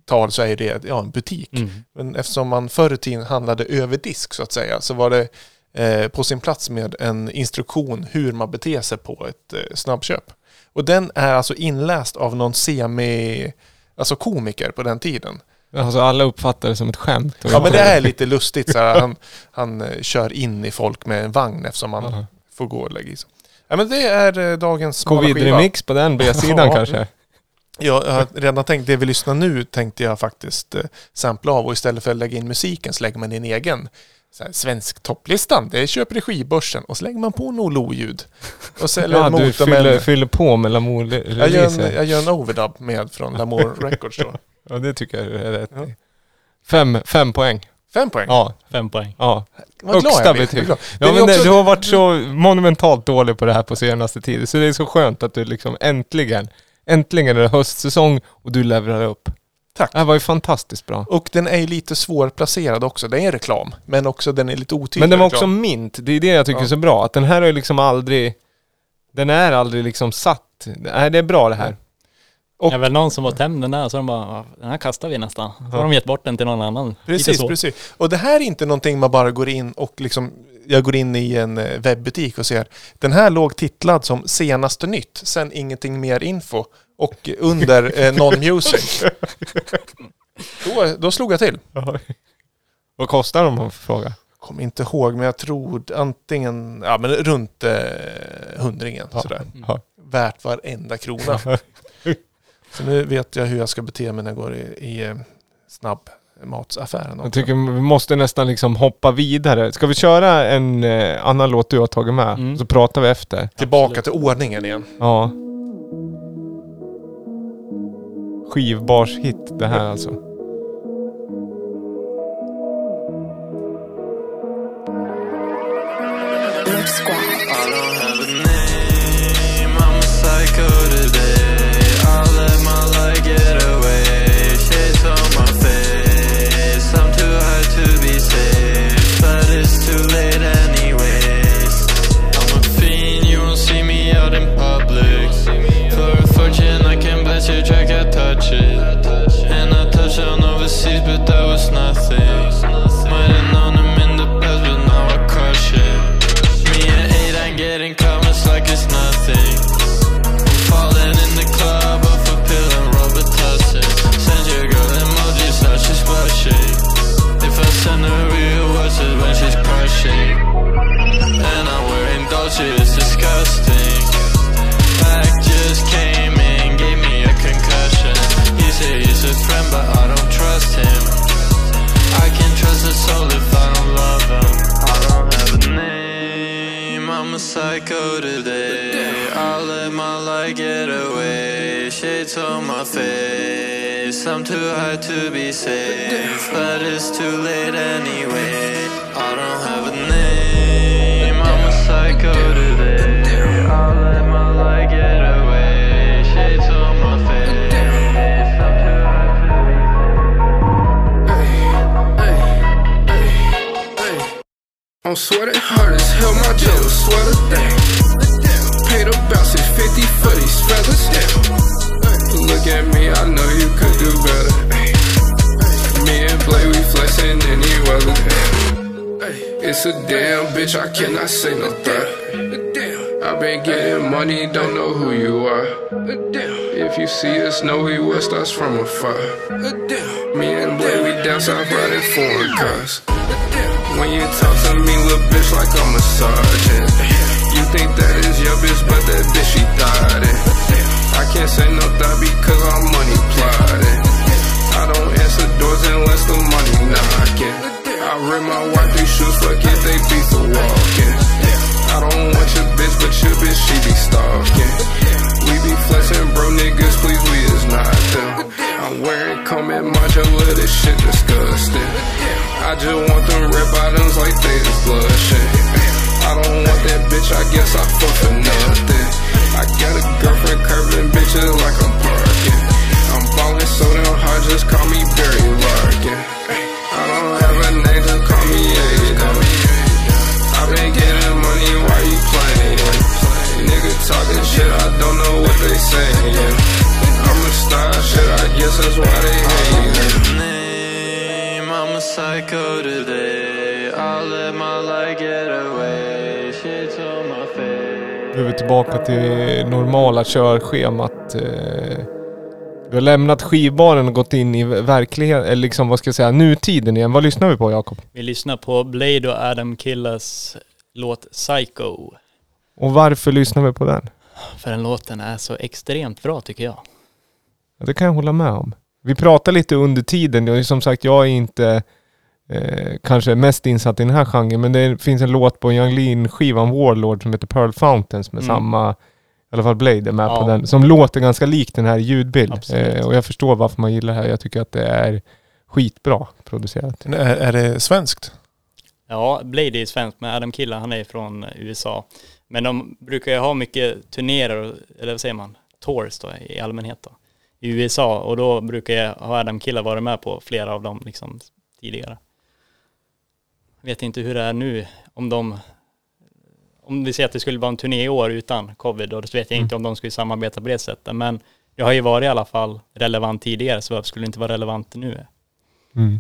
tal så är det ja, en butik. Mm. Men eftersom man förr i tiden handlade över disk så att säga så var det eh, på sin plats med en instruktion hur man beter sig på ett eh, snabbköp. Och den är alltså inläst av någon semi, alltså komiker på den tiden. Alltså alla uppfattar det som ett skämt. Ja men det är lite lustigt så här, han, han eh, kör in i folk med en vagn eftersom man Jaha. får gå och lägga i sig. Ja men det är eh, dagens smala. Covid-remix på den B-sidan *laughs* kanske. Ja, jag har redan tänkt, det vi lyssnar nu tänkte jag faktiskt eh, sampla av och istället för att lägga in musiken så lägger man in egen så här, svensk topplistan. Det köper i skivbörsen och så lägger man på något ljud. Och så, eller Ja, du fyller, fyller på med jag, gör en, jag gör en overdub med från Lamour *laughs* Records då. Ja, det tycker jag är rätt. Ja. Fem, fem poäng. Fem poäng. Ja, Fem poäng. ja. Vad högsta betyg. Ja, Det är men också- du har varit så monumentalt dålig på det här på senaste tiden. Så det är så skönt att du liksom äntligen, äntligen är det höstsäsong och du levererar upp. Tack. Det här var ju fantastiskt bra. Och den är ju lite svårplacerad också. Det är reklam, men också den är lite otydlig. Men den var också reklam. mint. Det är det jag tycker Ja. är så bra. Att den här har ju liksom aldrig... Den är aldrig liksom satt. Nej, det är bra det här. Och- Det är väl någon som var hem den där så de bara, "Ja, den här kastar vi nästan. Så har de gett bort den till någon annan. Precis, precis. Och det här är inte någonting man bara går in och liksom, jag går in i en eh, webbutik och ser, den här låg titlad som senaste nytt, sen ingenting mer info och under eh, non-music. Då, då slog jag till. Vad kostar de om man får fråga? Kommer inte ihåg, men jag tror antingen, ja men runt eh, hundringen sådär. Ja. Värt varenda krona. Så nu vet jag hur jag ska bete mig när jag går i, i eh, snabbmatsaffären. Jag också. tycker vi måste nästan liksom hoppa vidare. Ska vi köra en eh, annan låt du har tagit med? Mm. Så pratar vi efter. Tillbaka till ordningen igen. Ja. Skivbars hit det här alltså. I say no third. I've been getting money, don't know who you are. If you see us, know we west us from afar. Me and Blake, we down south riding foreign cars. When you talk to me, little bitch, like I'm a sergeant. You think that is your bitch, but that bitch, she died. I can't say no thought because I'm money plotting. I don't answer doors unless the money knocking. I rip my white three shoes, fuck it, they beat the walking. I don't want your bitch, but your bitch, she be stalking. We be flexing, bro, niggas, please, we is not them. I'm wearing coming modular, this shit disgusting. I just want them red bottoms like they is blushing. I don't want that bitch, I guess I fuck for nothing. I got a girlfriend curving bitches like I'm parking. I'm ballin' so damn hard, just call me Barry Larkin. Saying. I'm a star, shit, I guess that's why they hating. name. I'm a psycho today. I'll let my light get away. Shit on my face. Nu är vi tillbaka till normala körschemat. Eh, Vi har lämnat skivbaren och gått in i verkligheten, eller liksom vad ska jag säga, nutiden igen. Vad lyssnar vi på Jakob? Vi lyssnar på Blade och Adam Killas låt Psycho. Och varför lyssnar vi på den? För den låten är så extremt bra tycker jag. Ja, det kan jag hålla med om. Vi pratade lite under tiden, och som sagt jag är inte eh, kanske mest insatt i den här genren, men det finns en låt på Young Lean-skivan Warlord som heter Pearl Fountains med Mm. samma, i alla fall Blade är med Ja. på den, som låter ganska lik den här ljudbild. Eh, och jag förstår varför man gillar det här. Jag tycker att det är skitbra producerat. Är, är det svenskt? Ja, Blade är svensk, men Adam Killa han är från USA. Men de brukar ju ha mycket turnéer, eller vad säger man, tours då i allmänhet då, i USA. Och då brukar jag ha Adam Killa varit med på flera av dem liksom tidigare. Vet inte hur det är nu, om de, om vi säger att det skulle vara en turné i år utan covid, då vet jag inte om de skulle samarbeta på det sättet. Men det har ju varit i alla fall relevant tidigare, så varför skulle det inte vara relevant nu? Mm.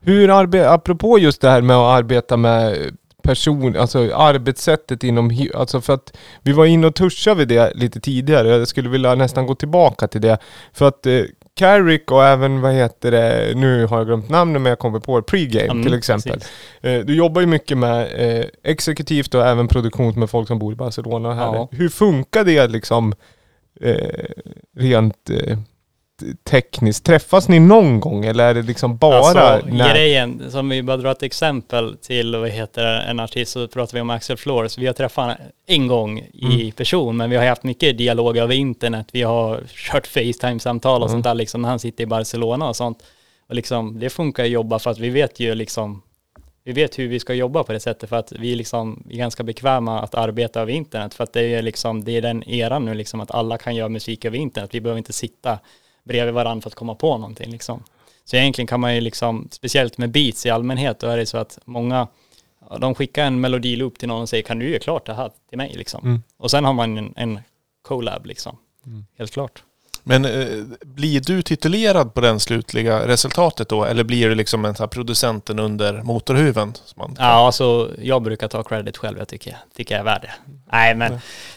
Hur arbetar, apropå just det här med att arbeta med person, alltså arbetssättet inom, alltså för att vi var inne och touchade vid det lite tidigare. Jag skulle vilja nästan gå tillbaka till det. För att eh, Carrick och även, vad heter det, nu har jag glömt namnet men jag kommer på det, Pregame Mm, till exempel. Eh, du jobbar ju mycket med eh, exekutivt och även produktion med folk som bor i Barcelona här. Ja. Hur funkar det liksom eh, rent eh, tekniskt? Träffas ni någon gång eller är det liksom bara Alltså, när- grejen, som vi bara drar ett exempel till, vad heter en artist, så pratar vi om Axel Flores. Vi har träffat en gång i Mm. person, men vi har haft mycket dialog över internet. Vi har kört Facetime-samtal och Mm. sånt där, liksom, när han sitter i Barcelona och sånt. Och liksom, det funkar att jobba för att vi vet ju liksom, vi vet hur vi ska jobba på det sättet för att vi liksom är ganska bekväma att arbeta över internet för att det är liksom, det är den eran nu liksom att alla kan göra musik över internet. Vi behöver inte sitta bredvid varandra för att komma på någonting liksom. Så egentligen kan man ju liksom, speciellt med beats i allmänhet, då är det så att många, de skickar en melodiloop till någon och säger kan du göra klart det här till mig liksom. Mm. Och sen har man en, en collab liksom. Helt klart. Men eh, blir du titulerad på den slutliga resultatet då? Eller blir du liksom en sån här producenten under motorhuven? Man Ja, alltså jag brukar ta credit själv, jag tycker, tycker jag är värd det. Nej, men,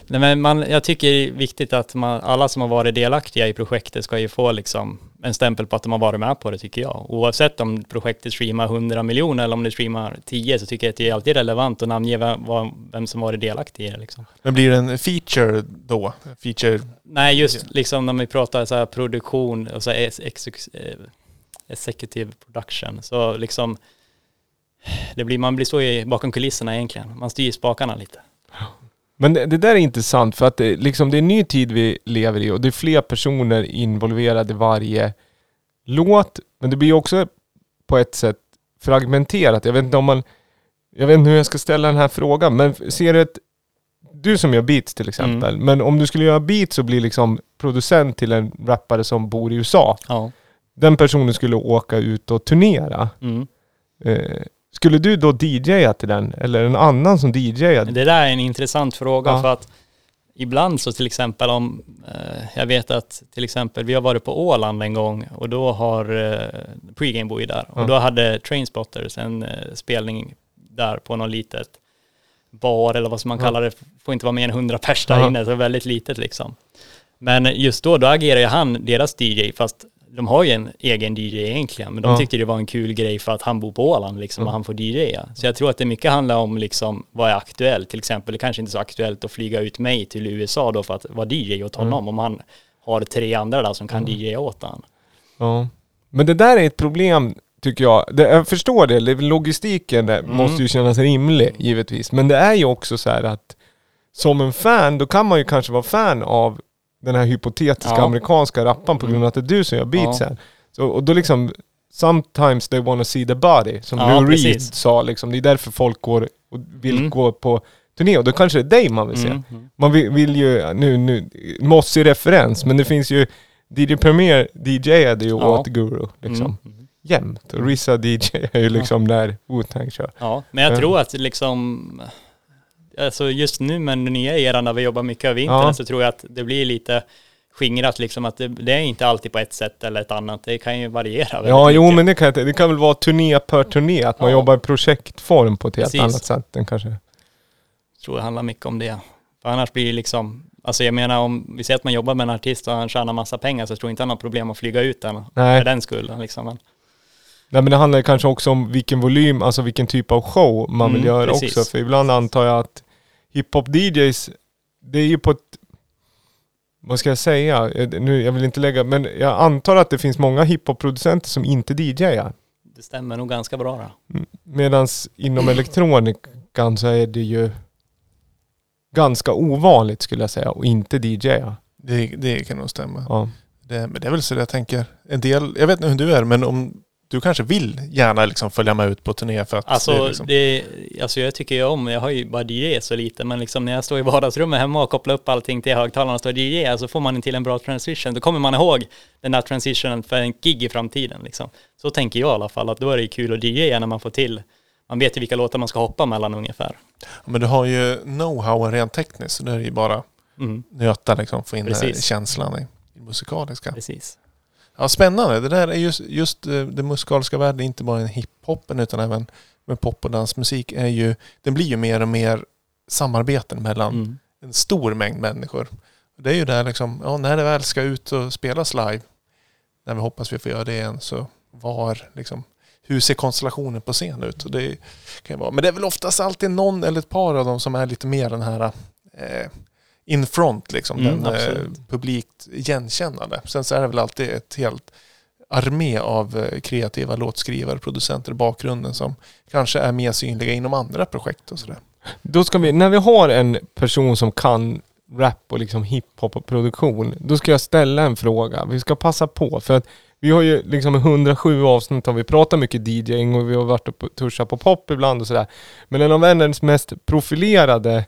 nej, men man, jag tycker det är viktigt att man, alla som har varit delaktiga i projektet ska ju få liksom en stämpel på att de har varit med på det tycker jag. Oavsett om projektet streamar 100 miljoner eller om det streamar 10 så tycker jag att det är alltid relevant att namnge vem, vem som varit delaktig i det liksom. Men blir det en feature då? Feature? Nej, just liksom när vi pratar så produktion, ex, ex, eh, executive production, så liksom det blir, man blir så bakom kulisserna egentligen. Man styr spakarna lite. Men det, det där är intressant för att det, liksom, det är en ny tid vi lever i och det är fler personer involverade i varje låt. Men det blir också på ett sätt fragmenterat. Jag vet inte om man... Jag vet inte hur jag ska ställa den här frågan, men ser du ett... Du som gör beats till exempel, men om du skulle göra beats och bli liksom producent till en rappare som bor i USA. Ja. Den personen skulle åka ut och turnera. Mm. Eh, skulle du då DJa till den? Eller en annan som DJar? Det där är en intressant fråga Ja. för att ibland så till exempel om, eh, jag vet att till exempel vi har varit på Åland en gång och då har eh, Pregame bor ju där Ja. och då hade Trainspotters en eh, spelning där på någon litet bar eller vad som man Ja. kallar det, får inte vara mer än 100 pers där Ja. inne, så väldigt litet liksom. Men just då, då agerar ju han deras DJ, fast de har ju en egen DJ egentligen, men de Ja. tyckte det var en kul grej för att han bor på Åland liksom och han får DJa. Så jag tror att det mycket handlar om liksom vad är aktuellt. Till exempel, det kanske inte är så aktuellt att flyga ut mig till USA då för att vara DJ åt honom om han har tre andra där som kan DJa åt honom. Ja. Men det där är ett problem, tycker jag. Det, jag förstår det, det- logistiken där Mm. måste ju kännas rimlig, givetvis. Men det är ju också så här att som en fan, då kan man ju kanske vara fan av den här hypotetiska Ja. amerikanska rappan på grund av att det är du som gör beats Ja. Så, och då liksom, sometimes they wanna see the body, som Ja, Lou Reed sa liksom. Det är därför folk går och vill Mm. gå på turné och då kanske det är dig man vill se. Mm, mm. Man vill, vill ju, nu, nu, mossig referens, men det finns ju DJ Premier DJade ju Ja. åt Guru liksom. Mm. Jämt. Och Rissa DJ är ju liksom där Wu-Tang kör. Ja, men jag Ja. tror att liksom, alltså just nu med den nya eran när vi jobbar mycket över internet Ja. så tror jag att det blir lite skingrat liksom att det, det är inte alltid på ett sätt eller ett annat. Det kan ju variera Ja, jo mycket. men det kan, jag- det kan väl vara turné per turné, att man Ja. jobbar i projektform på ett helt Precis. annat sätt än kanske... tror det handlar mycket om det. För annars blir det liksom, alltså jag menar om vi säger att man jobbar med en artist och han tjänar massa pengar så tror jag inte han har problem att flyga ut den Nej. för den skull. Liksom. Men, Nej men det handlar kanske också om vilken volym, alltså vilken typ av show man vill Mm, göra precis. också. För ibland antar jag att hiphop-DJs, det är ju på ett... Vad ska jag säga? Eh, Nu, jag vill inte lägga, men jag antar att det finns många hiphop-producenter som inte DJar. det stämmer nog ganska bra då. Medan inom elektronikan så är det ju ganska ovanligt skulle jag säga att inte DJa. Det, det kan nog stämma. Ja. Det, men det är väl så jag tänker. En del, jag vet inte hur du är, men om du kanske vill gärna liksom följa med ut på turné för att Alltså, det liksom, det, alltså jag tycker ju om, jag har ju bara DJ så lite, men liksom när jag står i vardagsrummet hemma och kopplar upp allting till högtalarna och står DJ, så får man till en bra transition. Då kommer man ihåg den där transitionen för en gig i framtiden. Liksom. Så tänker jag i alla fall, att då är det kul att DJa när man får till, man vet ju vilka låtar man ska hoppa mellan ungefär. Men du har ju know-howen rent tekniskt, så det är ju bara Mm, nöta liksom, få in Precis. känslan i i musikaliska. precis. Ja, spännande. Det där är just, just eh, det musikaliska världen, inte bara en hiphopen utan även med pop och dansmusik är ju, den blir ju mer och mer samarbeten mellan Mm. en stor mängd människor. Det är ju där liksom, ja, när det väl ska ut och spelas live, när vi hoppas vi får göra det igen, så var liksom, hur ser konstellationen på scen ut? Det kan vara, men det är väl oftast alltid någon eller ett par av dem som är lite mer den här eh, in front, liksom, Mm, den eh, publikt igenkännande. Sen så är det väl alltid ett helt armé av eh, kreativa låtskrivare, producenter i bakgrunden som kanske är mer synliga inom andra projekt och sådär. Då ska vi, när vi har en person som kan rap och liksom hiphop och produktion, då ska jag ställa en fråga. Vi ska passa på för att vi har ju liksom 107 avsnitt och vi pratar mycket DJing och vi har varit och tuschat på pop ibland och sådär. Men en av världens mest profilerade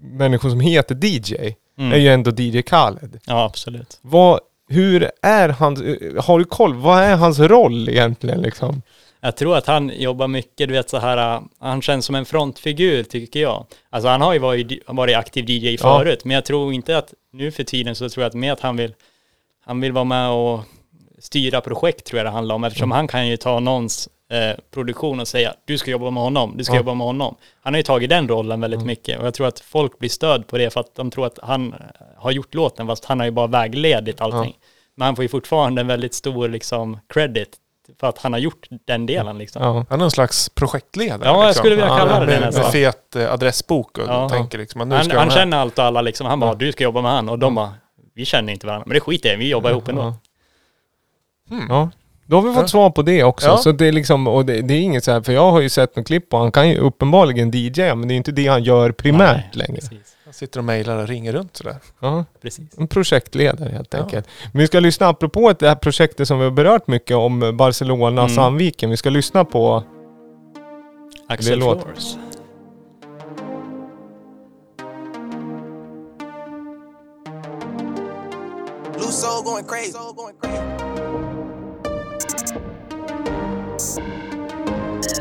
människor som heter DJ Mm. är ju ändå DJ Khaled. Ja, absolut. Vad, hur är hans, har du koll? Vad är hans roll egentligen liksom? Jag tror att han jobbar mycket, du vet så här, äh, han känns som en frontfigur tycker jag. Alltså han har ju varit, varit aktiv DJ Ja. förut, men jag tror inte att nu för tiden så tror jag att med att han vill, han vill vara med och styra projekt tror jag det handlar om, eftersom han kan ju ta någons eh, produktion och säga du ska jobba med honom, du ska Ja. jobba med honom. Han har ju tagit den rollen väldigt mycket och jag tror att folk blir stöd på det för att de tror att han eh, har gjort låten fast han har ju bara vägledit allting. Men han får ju fortfarande en väldigt stor liksom credit för att han har gjort den delen liksom. Ja. Han är någon slags projektledare. Ja, jag liksom. skulle vilja kalla det med, nästan. Med fet eh, adressbok och Ja. tänker liksom att nu Han, ska han här- känner allt och alla liksom. Han bara, du ska jobba med han. Och de bara, vi känner inte varandra. Men det skiter jag vi jobbar ihop ändå. Ja. Hmm. Ja. Då har vi fått Ja. svar på det också. Ja. Så det är liksom, och det, det är inget så här, för jag har ju sett något klipp och han kan ju uppenbarligen DJ, men det är inte det han gör primärt Nej, längre. Precis, Han sitter och mejlar och ringer runt sådär. Ja. precis. En projektledare helt Ja. enkelt. Men vi ska lyssna, apropå det här projektet som vi har berört mycket om Barcelona, Mm. Sandviken. Vi ska lyssna på... Axel Flores. Blue soul going crazy. Soul going crazy. Goddamn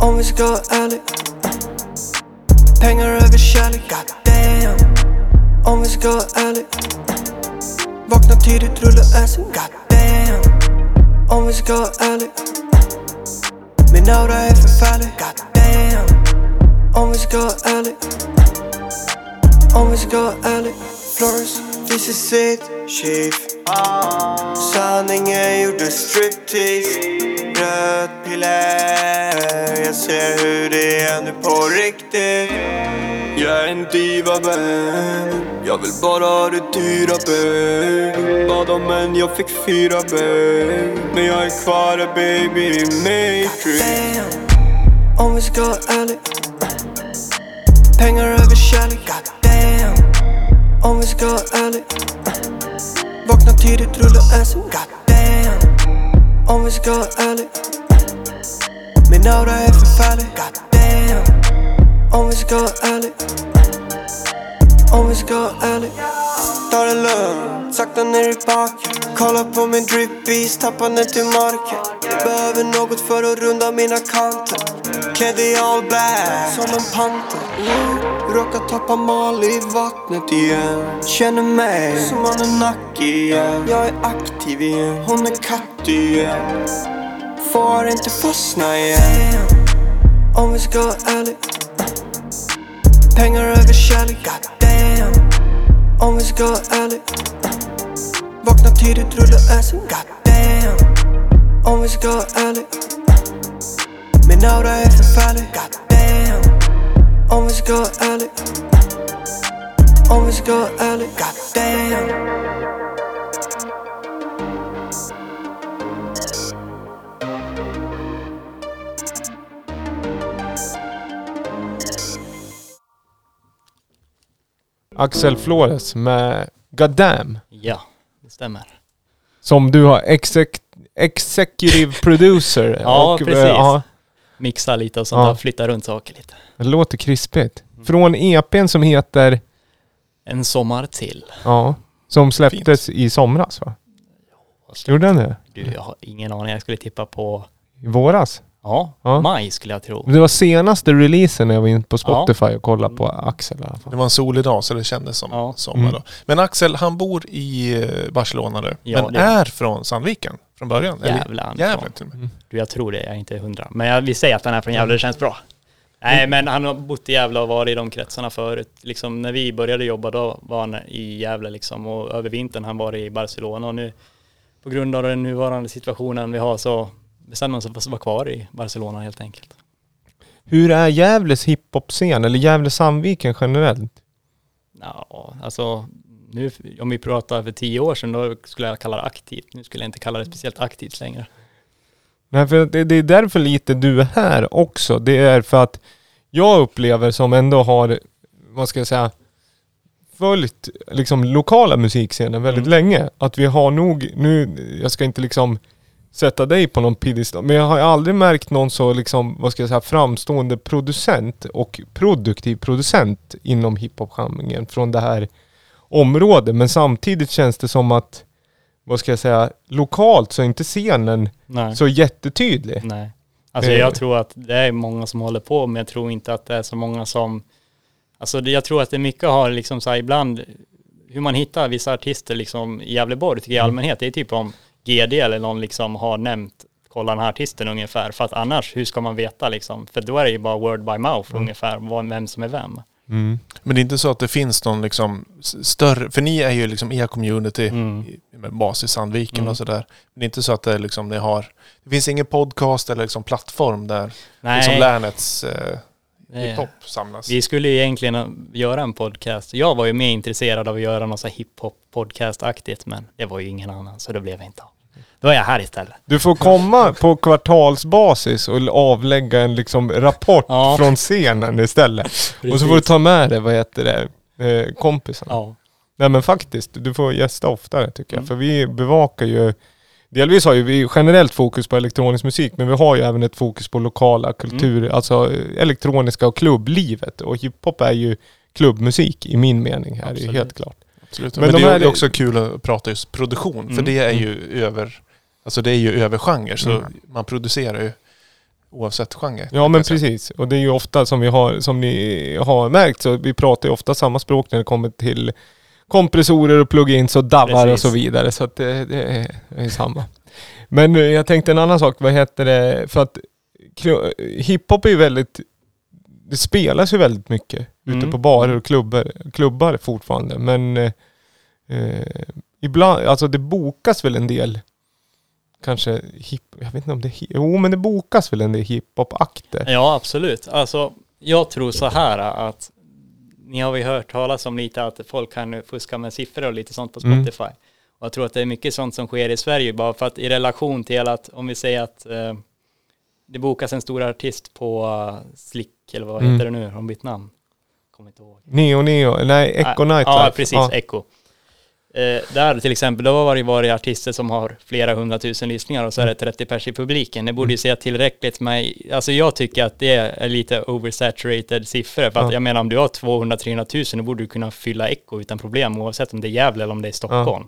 om vi ska vara ärliga uh. Pengar över kärlek God damn, om vi ska vara ärliga uh. Vakna tidigt, rulla assen God damn, om vi ska vara ärliga uh. Min aura är förfärlig God damn Om vi ska vara ärliga Om vi ska vara floors, this is it chief. Sanningen gjorde striptease. Röd piller. Jag ser hur det är nu på riktigt. Jag är en diva vän Jag vill bara ha det dyra babe Bad om en, jag fick fyra babe Men jag är kvar där baby i Matrix Om vi ska vara ärliga. Pengar över kärlek, goddamn. Om vi ska vara ärlig Vakna tidigt, rulla assen, god damn. Om vi ska vara ärlig Min aura är förfärlig, god damn. Om vi ska vara ärlig om vi ska vara ärlig Ta det lugnt, sakta ner i baken. Kolla på min drippies, tappa ner till marken. Behöver något för att runda mina kanter. Klädd i all black, som en panter. Råkar tappa mal i vattnet igen. Känner mig som han är igen. Jag är aktiv igen, hon är katt igen. Får inte fastna igen. Om vi ska vara ärliga. Pengar över kärlek, god damn. Om vi ska vara ärlig Vakna tidigt, rulla assen, god damn. Om vi ska vara ärlig Min aura är förfärlig, god damn. Om vi ska vara ärlig Om vi ska vara ärlig, god Axel Flores med Goddamn. Ja, det stämmer. Som du har exec executive producer. *laughs* Ja, eh, precis. ja, Mixa lite och sånt Ja. där, flytta runt saker lite. det låter krispigt. Från EPn som heter, En sommar till. ja, som släpptes i somras va? Gjorde den det? Gud, jag har ingen aning. Jag skulle tippa på, I våras? Ja, Ja. maj skulle jag tro. Det var senaste releasen när jag var inne på Spotify och kollade på Axel i alla fall. Det var en solig dag så det kändes som Ja. sommar Mm. då. Men Axel, han bor i eh, Barcelona nu. Ja, men det- är från Sandviken från början. eller? Han Gävle till och med. Mm. Du, jag tror det. Jag är inte hundra. Men jag vill säga att han är från Gävle. Det känns bra. Nej, men han har bott i Gävle och varit i de kretsarna förut. Liksom när vi började jobba då var han i Gävle liksom. Och över vintern han var i Barcelona. Och nu på grund av den nuvarande situationen vi har så bestämde sig för att vara kvar i Barcelona helt enkelt. Hur är Gävles hiphop-scen, eller Gävle-Sandviken generellt? Ja, alltså nu om vi pratar för tio år sedan då skulle jag kalla det aktivt. Nu skulle jag inte kalla det speciellt aktivt längre. Nej, för det, det är därför lite du är här också. Det är för att jag upplever som ändå har, vad ska jag säga, följt liksom lokala musikscenen väldigt Mm. länge. Att vi har nog, nu, jag ska inte liksom sätta dig på någon piedestal, men jag har aldrig märkt någon så liksom, vad ska jag säga, framstående producent och produktiv producent inom hiphop-genren från det här området. Men samtidigt känns det som att, vad ska jag säga, lokalt så är inte scenen Nej. så jättetydlig. Nej. Alltså Eh. jag tror att det är många som håller på, men jag tror inte att det är så många som... Alltså jag tror att det mycket har liksom så här ibland, hur man hittar vissa artister liksom i Gävleborg tycker jag i Mm. allmänhet, det är typ om GD eller någon liksom har nämnt, kolla den här artisten ungefär, för att annars, hur ska man veta liksom? För då är det ju bara word by mouth Mm. ungefär, vem som är vem. Men det är inte så att det finns någon liksom större, för ni är ju liksom e-community Mm. med bas i Sandviken Mm. och sådär. Men det är inte så att det liksom, ni har, det finns ingen podcast eller liksom plattform där Nej, liksom länets eh, hiphop samlas. Vi skulle ju egentligen göra en podcast. Jag var ju mer intresserad av att göra något så hiphop podcast-aktigt, men det var ju ingen annan, så det blev inte av. Då är jag här istället. Du får komma på kvartalsbasis och avlägga en liksom rapport Ja. från scenen istället. Och så får du ta med dig, vad heter det, eh, kompisarna. Ja. Nej men faktiskt, du får gästa oftare tycker jag. Mm. För vi bevakar ju, delvis har ju vi generellt fokus på elektronisk musik, men vi har ju även ett fokus på lokala kultur, Mm. alltså eh, elektroniska och klubblivet. Och hiphop är ju klubbmusik i min mening här, det är Absolut. helt klart. Absolut. Men Men, de det är här- ju också kul att prata just produktion, för Mm. det är ju över, alltså det är ju över genre, så Mm. man producerar ju oavsett genre. Ja men precis. Och det är ju ofta som vi har, som ni har märkt, så vi pratar ju ofta samma språk när det kommer till kompressorer och plugins och davar och så vidare. Så att det, det är, samma. Men eh, jag tänkte en annan sak, vad heter det, för att hiphop är ju väldigt det spelas ju väldigt mycket ute Mm. på barer och klubbar, klubbar fortfarande. Men eh, eh, ibland, alltså det bokas väl en del kanske hip, jag vet inte om det är, hi- jo men det bokas väl en del hiphop-akter. Ja, absolut. Alltså, jag tror så här att ni har ju hört talas om lite att folk kan fuska med siffror och lite sånt på Mm. Spotify. Och jag tror att det är mycket sånt som sker i Sverige bara för att i relation till att om vi säger att eh, det bokas en stor artist på uh, Slick eller vad Mm. heter det nu, har de bytt namn? Kommer inte ihåg. Neo Neo, nej Echo Ja, Nightlife. Ja, precis, Echo. Eh, där till exempel, då har det varit artister som har flera hundratusen lyssningar och så är det 30 pers i publiken. Det borde ju säga tillräckligt med, alltså jag tycker att det är lite oversaturated siffror. För att Ja. jag menar om du har 200-300 tusen, då borde du kunna fylla Echo utan problem oavsett om det är Gävle eller om det är Stockholm.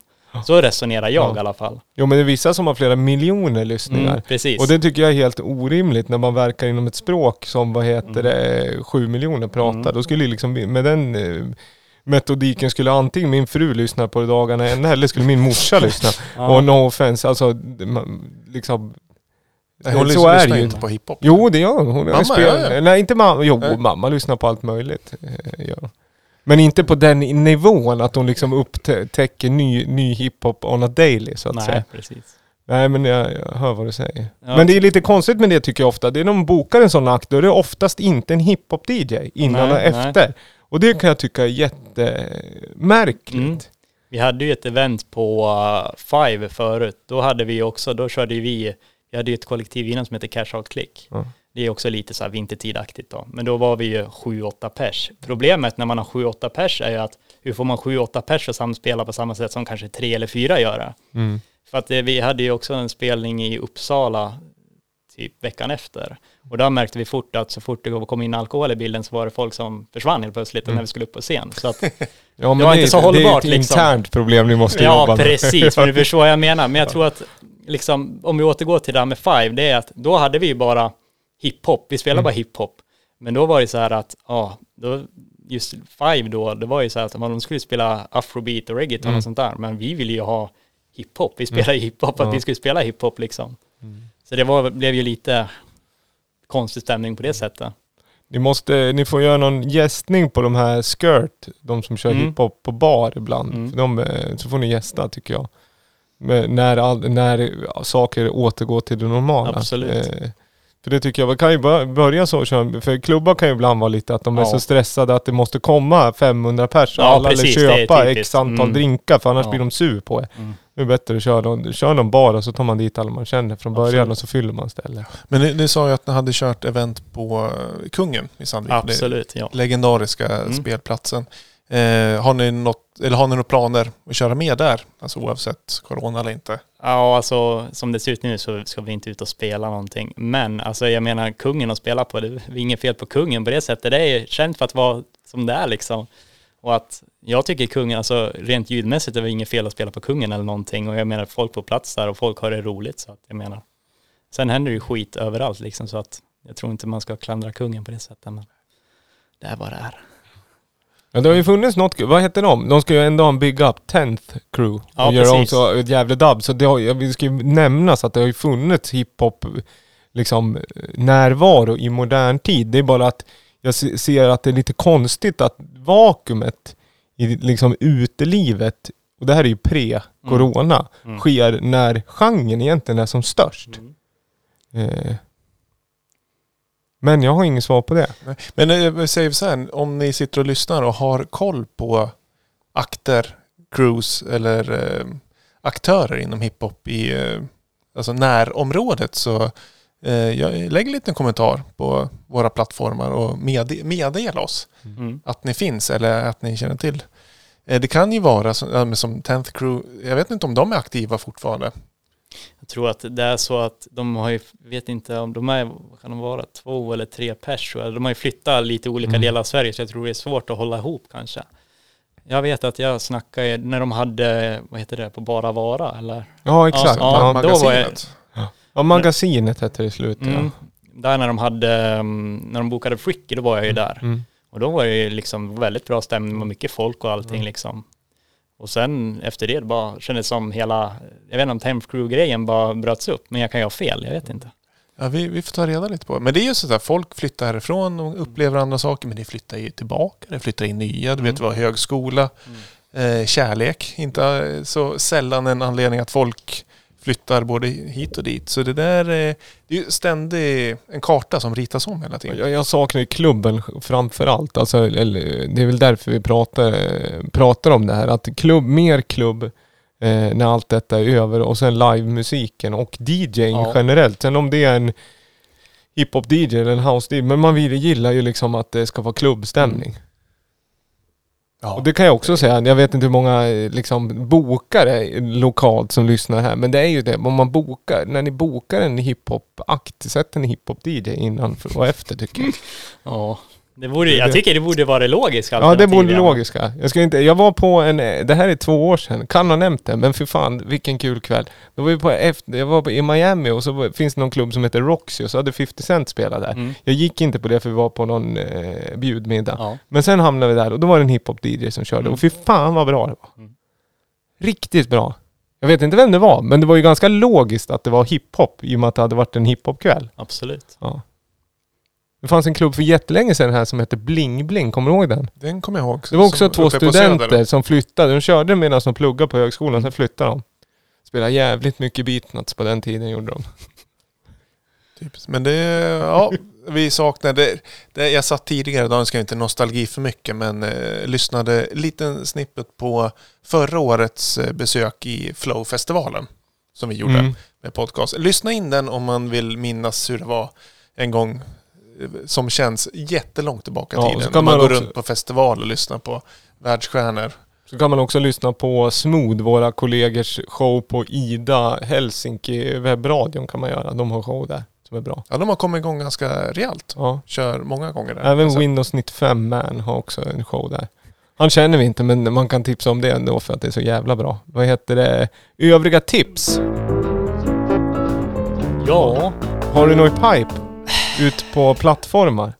Så resonerar jag Ja. i alla fall. Jo men det är vissa som har flera miljoner lyssningar. Mm, precis. Och det tycker jag är helt orimligt när man verkar inom ett språk som, vad heter det, sju miljoner pratar. Mm. Då skulle liksom, med den eh, metodiken skulle antingen min fru lyssna på det dagarna ända eller skulle min morsa *laughs* lyssna. Ja. Och no offense, alltså det- man- liksom Nej, hon så lyssnar är det ju inte på hiphop. Jo det gör hon. hon Mamma, spelar, ja, ja. Nej inte mamma, jo Nej. mamma lyssnar på allt möjligt. eh, gör hon. Men inte på den nivån att hon liksom upptäcker ny, ny hiphop on a daily så att Nej, säga. precis. Nej men jag, jag hör vad du säger. Ja. Men det är lite konstigt med det tycker jag ofta. Det är när de bokar en sån akt, då är det oftast inte en hiphop-DJ innan Nej, och efter. Och det kan jag tycka är jättemärkligt. Mm. Vi hade ju ett event på uh, Five förut. Då hade vi också, då körde vi, vi hade ju ett kollektiv innan som heter Cash Out Click. Ja. Det är också lite så här vintertidaktigt då. Men då var vi ju 7-8 pers. Problemet när man har 7-8 pers är ju att hur får man 7-8 pers att samspela på samma sätt som kanske tre eller fyra gör? Mm. För att det, vi hade ju också en spelning i Uppsala typ veckan efter. Och där märkte vi fort att så fort det kom in alkohol i bilden så var det folk som försvann helt plötsligt Mm. när vi skulle upp på scen. Så att *laughs* Ja, men Det var inte så Det är hållbart, ett liksom. internt problem ni måste Ja, jobba med. precis. Men du *laughs* förstår vad jag menar. Men jag tror att, liksom, om vi återgår till det här med Five, det är att då hade vi ju bara hiphop. Vi spelade Mm. bara hiphop. Men då var det så här att, ja, då, just Five då, det var ju så här att de skulle spela afrobeat och reggaeton Mm. och sånt där. Men vi ville ju ha hiphop. Vi spelade hiphop, att Ja. Mm. vi skulle spela hiphop liksom. Så det var, blev ju lite konstig stämning på det sättet. Ni, måste, ni får göra någon gästning på de här Skirt, de som kör Mm. hiphop på bar ibland. Mm. De, eh, så får ni gästa tycker jag. Men när, all, när saker återgår till det normala. Absolut. Eh, för det tycker jag, man kan ju bör- börja så, för klubbar kan ju ibland vara lite att de är Ja. så stressade att det måste komma 500 pers och Ja, alla precis, eller köpa x antal Mm. drinkar för annars Ja. blir de sur på er. Mm. Det är bättre att köra någon, köra någon bar och så tar man dit alla man känner från början Absolut. och så fyller man stället. Men ni, ni sa ju att ni hade kört event på eh, Kungen i Sandviken. Absolut, ja. Legendariska Mm. spelplatsen. Eh, har, ni något, eller har ni några planer att köra med där? Alltså oavsett corona eller inte? Ja, alltså som det ser ut nu så ska vi inte ut och spela någonting. Men alltså jag menar kungen att spela på, det är inget fel på kungen på det sättet. Det är känt för att vara som det är liksom. Och att jag tycker kungen, alltså rent ljudmässigt är det inget fel att spela på kungen eller någonting. Och jag menar folk får plats där och folk har det roligt. Så att jag menar. Sen händer det ju skit överallt liksom så att jag tror inte man ska klandra kungen på det sättet. Men det är vad det är. Ja, det har ju funnits något, vad heter de? De ska ju ändå ha en Big Up 10th Crew Ja, och göra om så ett jävla dubb. Så det har, ja, vi ska ju nämnas att det har ju funnits hiphop liksom närvaro i modern tid. Det är bara att jag se- ser att det är lite konstigt att vakuumet i liksom utelivet, och det här är ju pre-corona, Mm. sker när genren egentligen är som störst. Mm. Eh. Men jag har inget svar på det. Men eh, vi säger så här, om ni sitter och lyssnar och har koll på akter, crews eller eh, aktörer inom hiphop i eh, alltså närområdet så jag lägger en liten kommentar på våra plattformar och med, meddela oss Mm. att ni finns eller att ni känner till. Eh, det kan ju vara som, som 10th Crew, jag vet inte om de är aktiva fortfarande. Jag tror att det är så att de har ju, vet inte om de är, vad kan de vara, två eller tre pers. De har ju flyttat lite olika Mm. delar av Sverige så jag tror det är svårt att hålla ihop kanske. Jag vet att jag snackade när de hade, vad heter det, på Bara Vara eller? Ja exakt. Ja, Ja, då var jag- Magasinet. Ja, magasinet hette det i slutet. Mm. Där när de hade, mm, när de bokade Fricky, då var jag ju där. Ja. Mm. Och då var det ju liksom väldigt bra stämning och mycket folk och allting Mm. liksom. Och sen efter det, det bara kändes som hela, jag vet inte om Time Crew-grejen bara bröts upp, men jag kan ju ha fel, jag vet inte. Ja, vi, vi får ta reda lite på det. Men det är ju så att folk flyttar härifrån och upplever andra saker. Men det flyttar ju tillbaka, det flyttar in nya. Du vet, det var högskola, eh, kärlek. Inte så sällan en anledning att folk flyttar både hit och dit. Så det där eh, det är ju ständigt en karta som ritas om hela tiden. Jag, jag saknar ju klubben framför allt. Alltså, det är väl därför vi pratar, pratar om det här. Att klubb, mer klubb eh, när allt detta är över och sen livemusiken och DJing Ja. generellt. Sen om det är en hiphop-DJ eller en house-DJ. Men man vill, gillar ju liksom att det ska vara klubbstämning. Ja. Och det kan jag också säga, jag vet inte hur många eh, liksom, bokare lokalt som lyssnar här, men det är ju det, om man bokar, när ni bokar en hiphop-akt, sätt en hiphop-DJ innan och efter tycker jag. *laughs* Ja. Det borde, jag tycker det borde vara det logiska Ja det borde logiska. Jag, ska inte, jag var på en, det här är två år sedan, kan ha nämnt det, men för fan vilken kul kväll. Då var vi på efter, jag var på, i Miami och så var, finns det någon klubb som heter Roxy och så hade 50 Cent spelat där. Mm. Jag gick inte på det för vi var på någon eh, bjudmiddag. Ja. Men sen hamnade vi där och då var det en hiphop-DJ som körde Mm. och fy fan vad bra det var. Mm. Riktigt bra. Jag vet inte vem det var, men det var ju ganska logiskt att det var hiphop i och med att det hade varit en hiphop-kväll. Absolut. Ja. Det fanns en klubb för jättelänge sedan här som hette Bling Bling, kommer du ihåg den? Den kommer jag ihåg. Det var också två studenter som flyttade. De körde medan de pluggade på högskolan, sen flyttade de. Spelade jävligt mycket beatnuts på den tiden gjorde de. Typiskt. Men det, ja, vi saknar det. det. Jag satt tidigare idag, nu ska jag inte nostalgi för mycket, men eh, lyssnade liten snippet på förra årets eh, besök i Flow-festivalen. Som vi gjorde Mm. med podcast. Lyssna in den om man vill minnas hur det var en gång som känns jättelångt tillbaka i Ja, tiden. så kan man, man går också- runt på festival och lyssnar på världsstjärnor. Så kan man också lyssna på Smooth, våra kollegors show på Ida Helsinki webbradion kan man göra. De har show där som är bra. Ja, de har kommit igång ganska rejält. Ja. Kör många gånger där. Även Windows 95 Man har också en show där. Han känner vi inte men man kan tipsa om det ändå för att det är så jävla bra. Vad heter det? Övriga tips? Ja, Har du något i pipe? Ut på plattformar?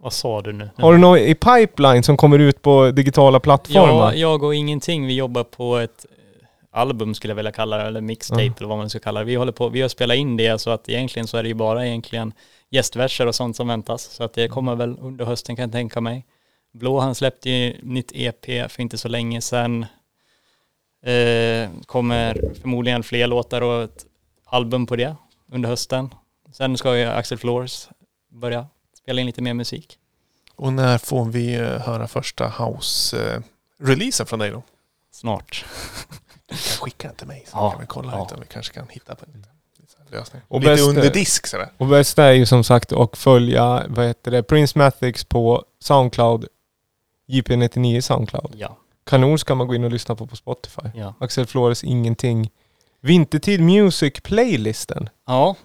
vad sa du nu? Har du något i pipeline som kommer ut på digitala Ja, plattformar? jag och ingenting. Vi jobbar på ett eh, album skulle jag vilja kalla det, eller mixtape Ja. eller vad man ska kalla det. Vi håller på, vi har spelat in det så att egentligen så är det ju bara egentligen gästverser och sånt som väntas. Så att det kommer väl under hösten kan jag tänka mig. Blå han släppte ju nytt EP för inte så länge sedan. Eh, kommer förmodligen fler låtar och ett album på det under hösten. Sen ska ju Axel Flores börja spela in lite mer musik. Och när får vi eh, höra första house-releasen från dig då? Snart. Du kan skicka den till mig så Ja, kan vi kolla ja. lite om vi kanske kan hitta på en liten lösning. Och lite bäst- under disk sådär. Och bästa är ju som sagt att följa, vad heter det, Prince Mathix på Soundcloud. JP99 Soundcloud. Ja, Kanon ska man gå in och lyssna på på Spotify. ja. Axel Flores Ingenting. Vintertid Music Playlisten. Ja,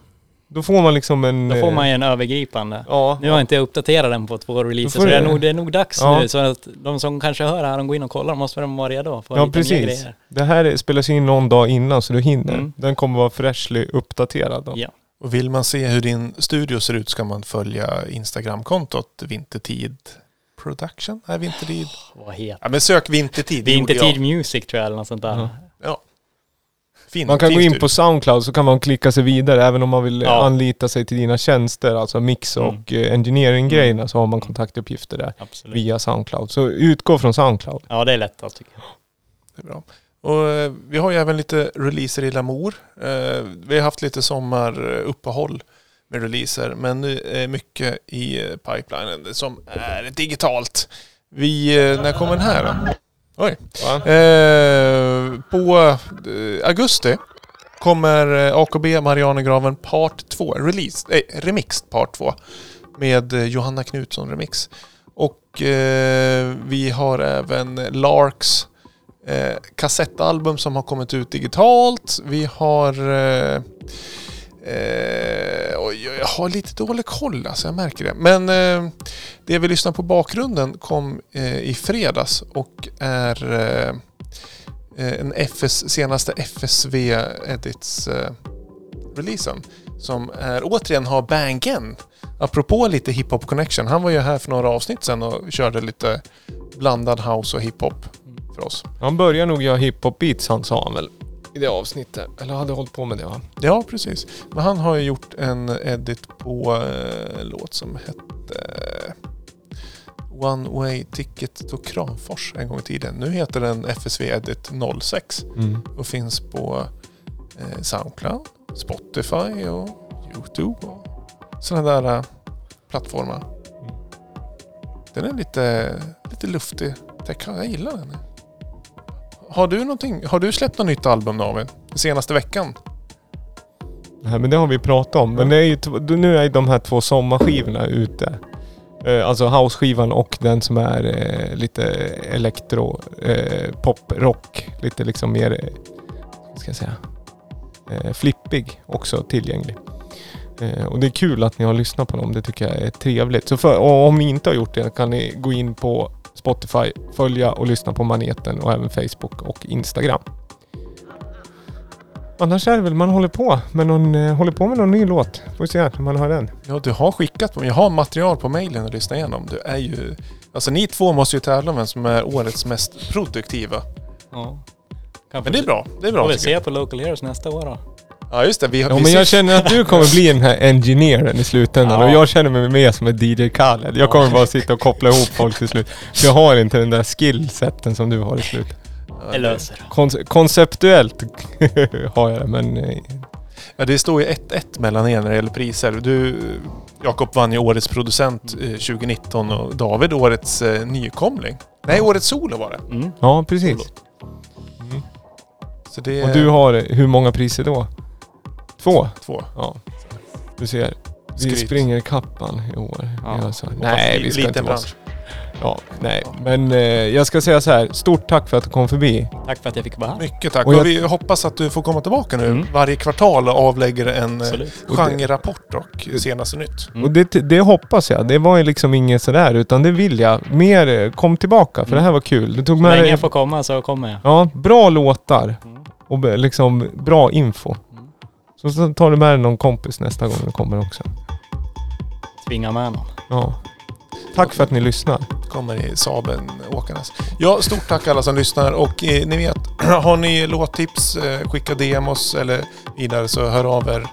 Då får man liksom en... då får eh, man ju en övergripande. Ja. Nu har jag inte uppdaterat den på två releaser, så det är, nog, det är nog dags Ja. nu. Så att de som kanske hör det här, de går in och kollar, måste de vara redo för Ja precis. grejer. Det här spelas in någon dag innan så du hinner. Mm. Den kommer vara freshly uppdaterad då. Ja. Och vill man se hur din studio ser ut ska man följa Instagramkontot Vintertid Production? Nej, Vintertid. Vad heter Ja, men sök Vintertid. det Vintertid jag. Music tror jag eller något sånt där. Ja. Ja. Fin, Man kan gå in studio. på Soundcloud så kan man klicka sig vidare även om man vill Ja. anlita sig till dina tjänster, alltså mix Mm. och eh, engineering-grejerna så har man kontaktuppgifter där Absolut. via Soundcloud. Så utgå från Soundcloud. Ja, det är lättast tycker jag. Det är bra. Och eh, vi har ju även lite releaser i Lamour. Eh, vi har haft lite sommaruppehåll med releaser, men nu är mycket i eh, pipelinen som är digitalt. Vi, eh, när kommer den här då? Oj. Eh, på eh, augusti kommer eh, AKB Marianergraven Part 2, release, eh, remix Part 2 med Johanna Knutsson remix. Och eh, vi har även Larks eh, kassettalbum som har kommit ut digitalt. Vi har... Eh, oj, jag har lite dålig koll alltså, jag märker det. Men eh, det vi lyssnar på bakgrunden kom eh, i fredags och är eh, eh, en FS, senaste FSV Edits eh, releasen. Som är, återigen har Bangen. Apropå lite hiphop connection. Han var ju här för några avsnitt sedan och körde lite blandad house och hiphop för oss. Han börjar nog göra hiphop beats han sa han väl i det avsnittet. Eller hade hållit på med det va? Ja, precis. Men han har ju gjort en edit på eh, en låt som hette eh, One Way Ticket to Kramfors en gång i tiden. Nu heter den FSV Edit 06 Mm. och finns på eh, Soundcloud, Spotify och Youtube och sådana där eh, plattformar. Den är lite, lite luftig. Jag gillar den. Har du någonting? Har du släppt något nytt album David? Den senaste veckan? Nej, men det har vi pratat om. Men det är ju, nu är ju de här två sommarskivorna ute. Eh, alltså house-skivan och den som är eh, lite elektro, eh, pop, rock. Lite liksom mer, eh, vad ska jag säga, eh, flippig också tillgänglig. Eh, och det är kul att ni har lyssnat på dem. Det tycker jag är trevligt. Så för, och om ni inte har gjort det kan ni gå in på Spotify, följa och lyssna på Maneten och även Facebook och Instagram. Annars är det väl man håller på med någon, eh, håller på med någon ny låt. Får vi se när man hör den. Ja, du har skickat på Jag har material på mejlen att lyssna igenom. Du är ju... Alltså ni två måste ju tävla om vem som är årets mest produktiva. Ja. Kan Men det är bra. Det är bra Får vi se på Local Heroes nästa år då. Ja just det. Vi, Ja, vi men ses- jag känner att du kommer bli den här engineeren i slutändan Ja. och jag känner mig mer som en DJ Khaled. Jag kommer bara sitta och koppla ihop folk till slut. För jag har inte den där skillsetten som du har i slut. Det löser det. Kon- konceptuellt *laughs* har jag det men... eh, Ja, det står ju 1-1 mellan er när det gäller priser. Du, Jakob vann ju årets producent eh, 2019 och David årets eh, nykomling. Nej, årets solo var det. Mm. Ja, precis. Så det Och du har eh, hur många priser då? Två? två. Ja. Du ser. Vi Skryt. springer kappan i år. Ja. Ja. Så. Nej, vi ska Liten inte vara bransch. Ja, nej. Men eh, jag ska säga så här. Stort tack för att du kom förbi. Tack för att jag fick vara här. Mycket tack. Och Och, jag- vi hoppas att du får komma tillbaka nu Mm. varje kvartal och avlägger en eh, Absolut. genrerapport och senaste nytt. Mm. Och det, det hoppas jag. Det var ju liksom inget sådär utan det vill jag. Mer eh, kom tillbaka för Mm. det här var kul. Du tog Så med länge dig, jag får komma så kommer jag. Ja, bra låtar. Mm. Och be- liksom bra info. Så, så tar du med dig någon kompis nästa gång du kommer också. Tvinga med någon. Ja. Tack för att ni lyssnar. Kommer i Saben åkandes. Ja, stort tack alla som lyssnar och eh, ni vet, *clears throat* har ni låttips, eh, skicka DM oss eller vidare så hör av er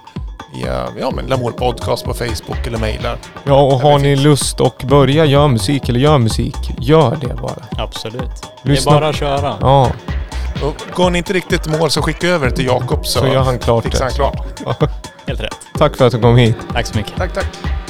via ja, men Lamour Podcast på Facebook eller mejlar. Ja, och har ni finns. lust att börja göra musik eller gör musik, gör det bara. Absolut. Lyssna- Det är bara att köra. Ja, Och går ni inte riktigt mål så skicka över det till Jakob så, så gör han klart fixar han klart. Helt rätt. Tack för att du kom hit. Tack så mycket. Tack, tack.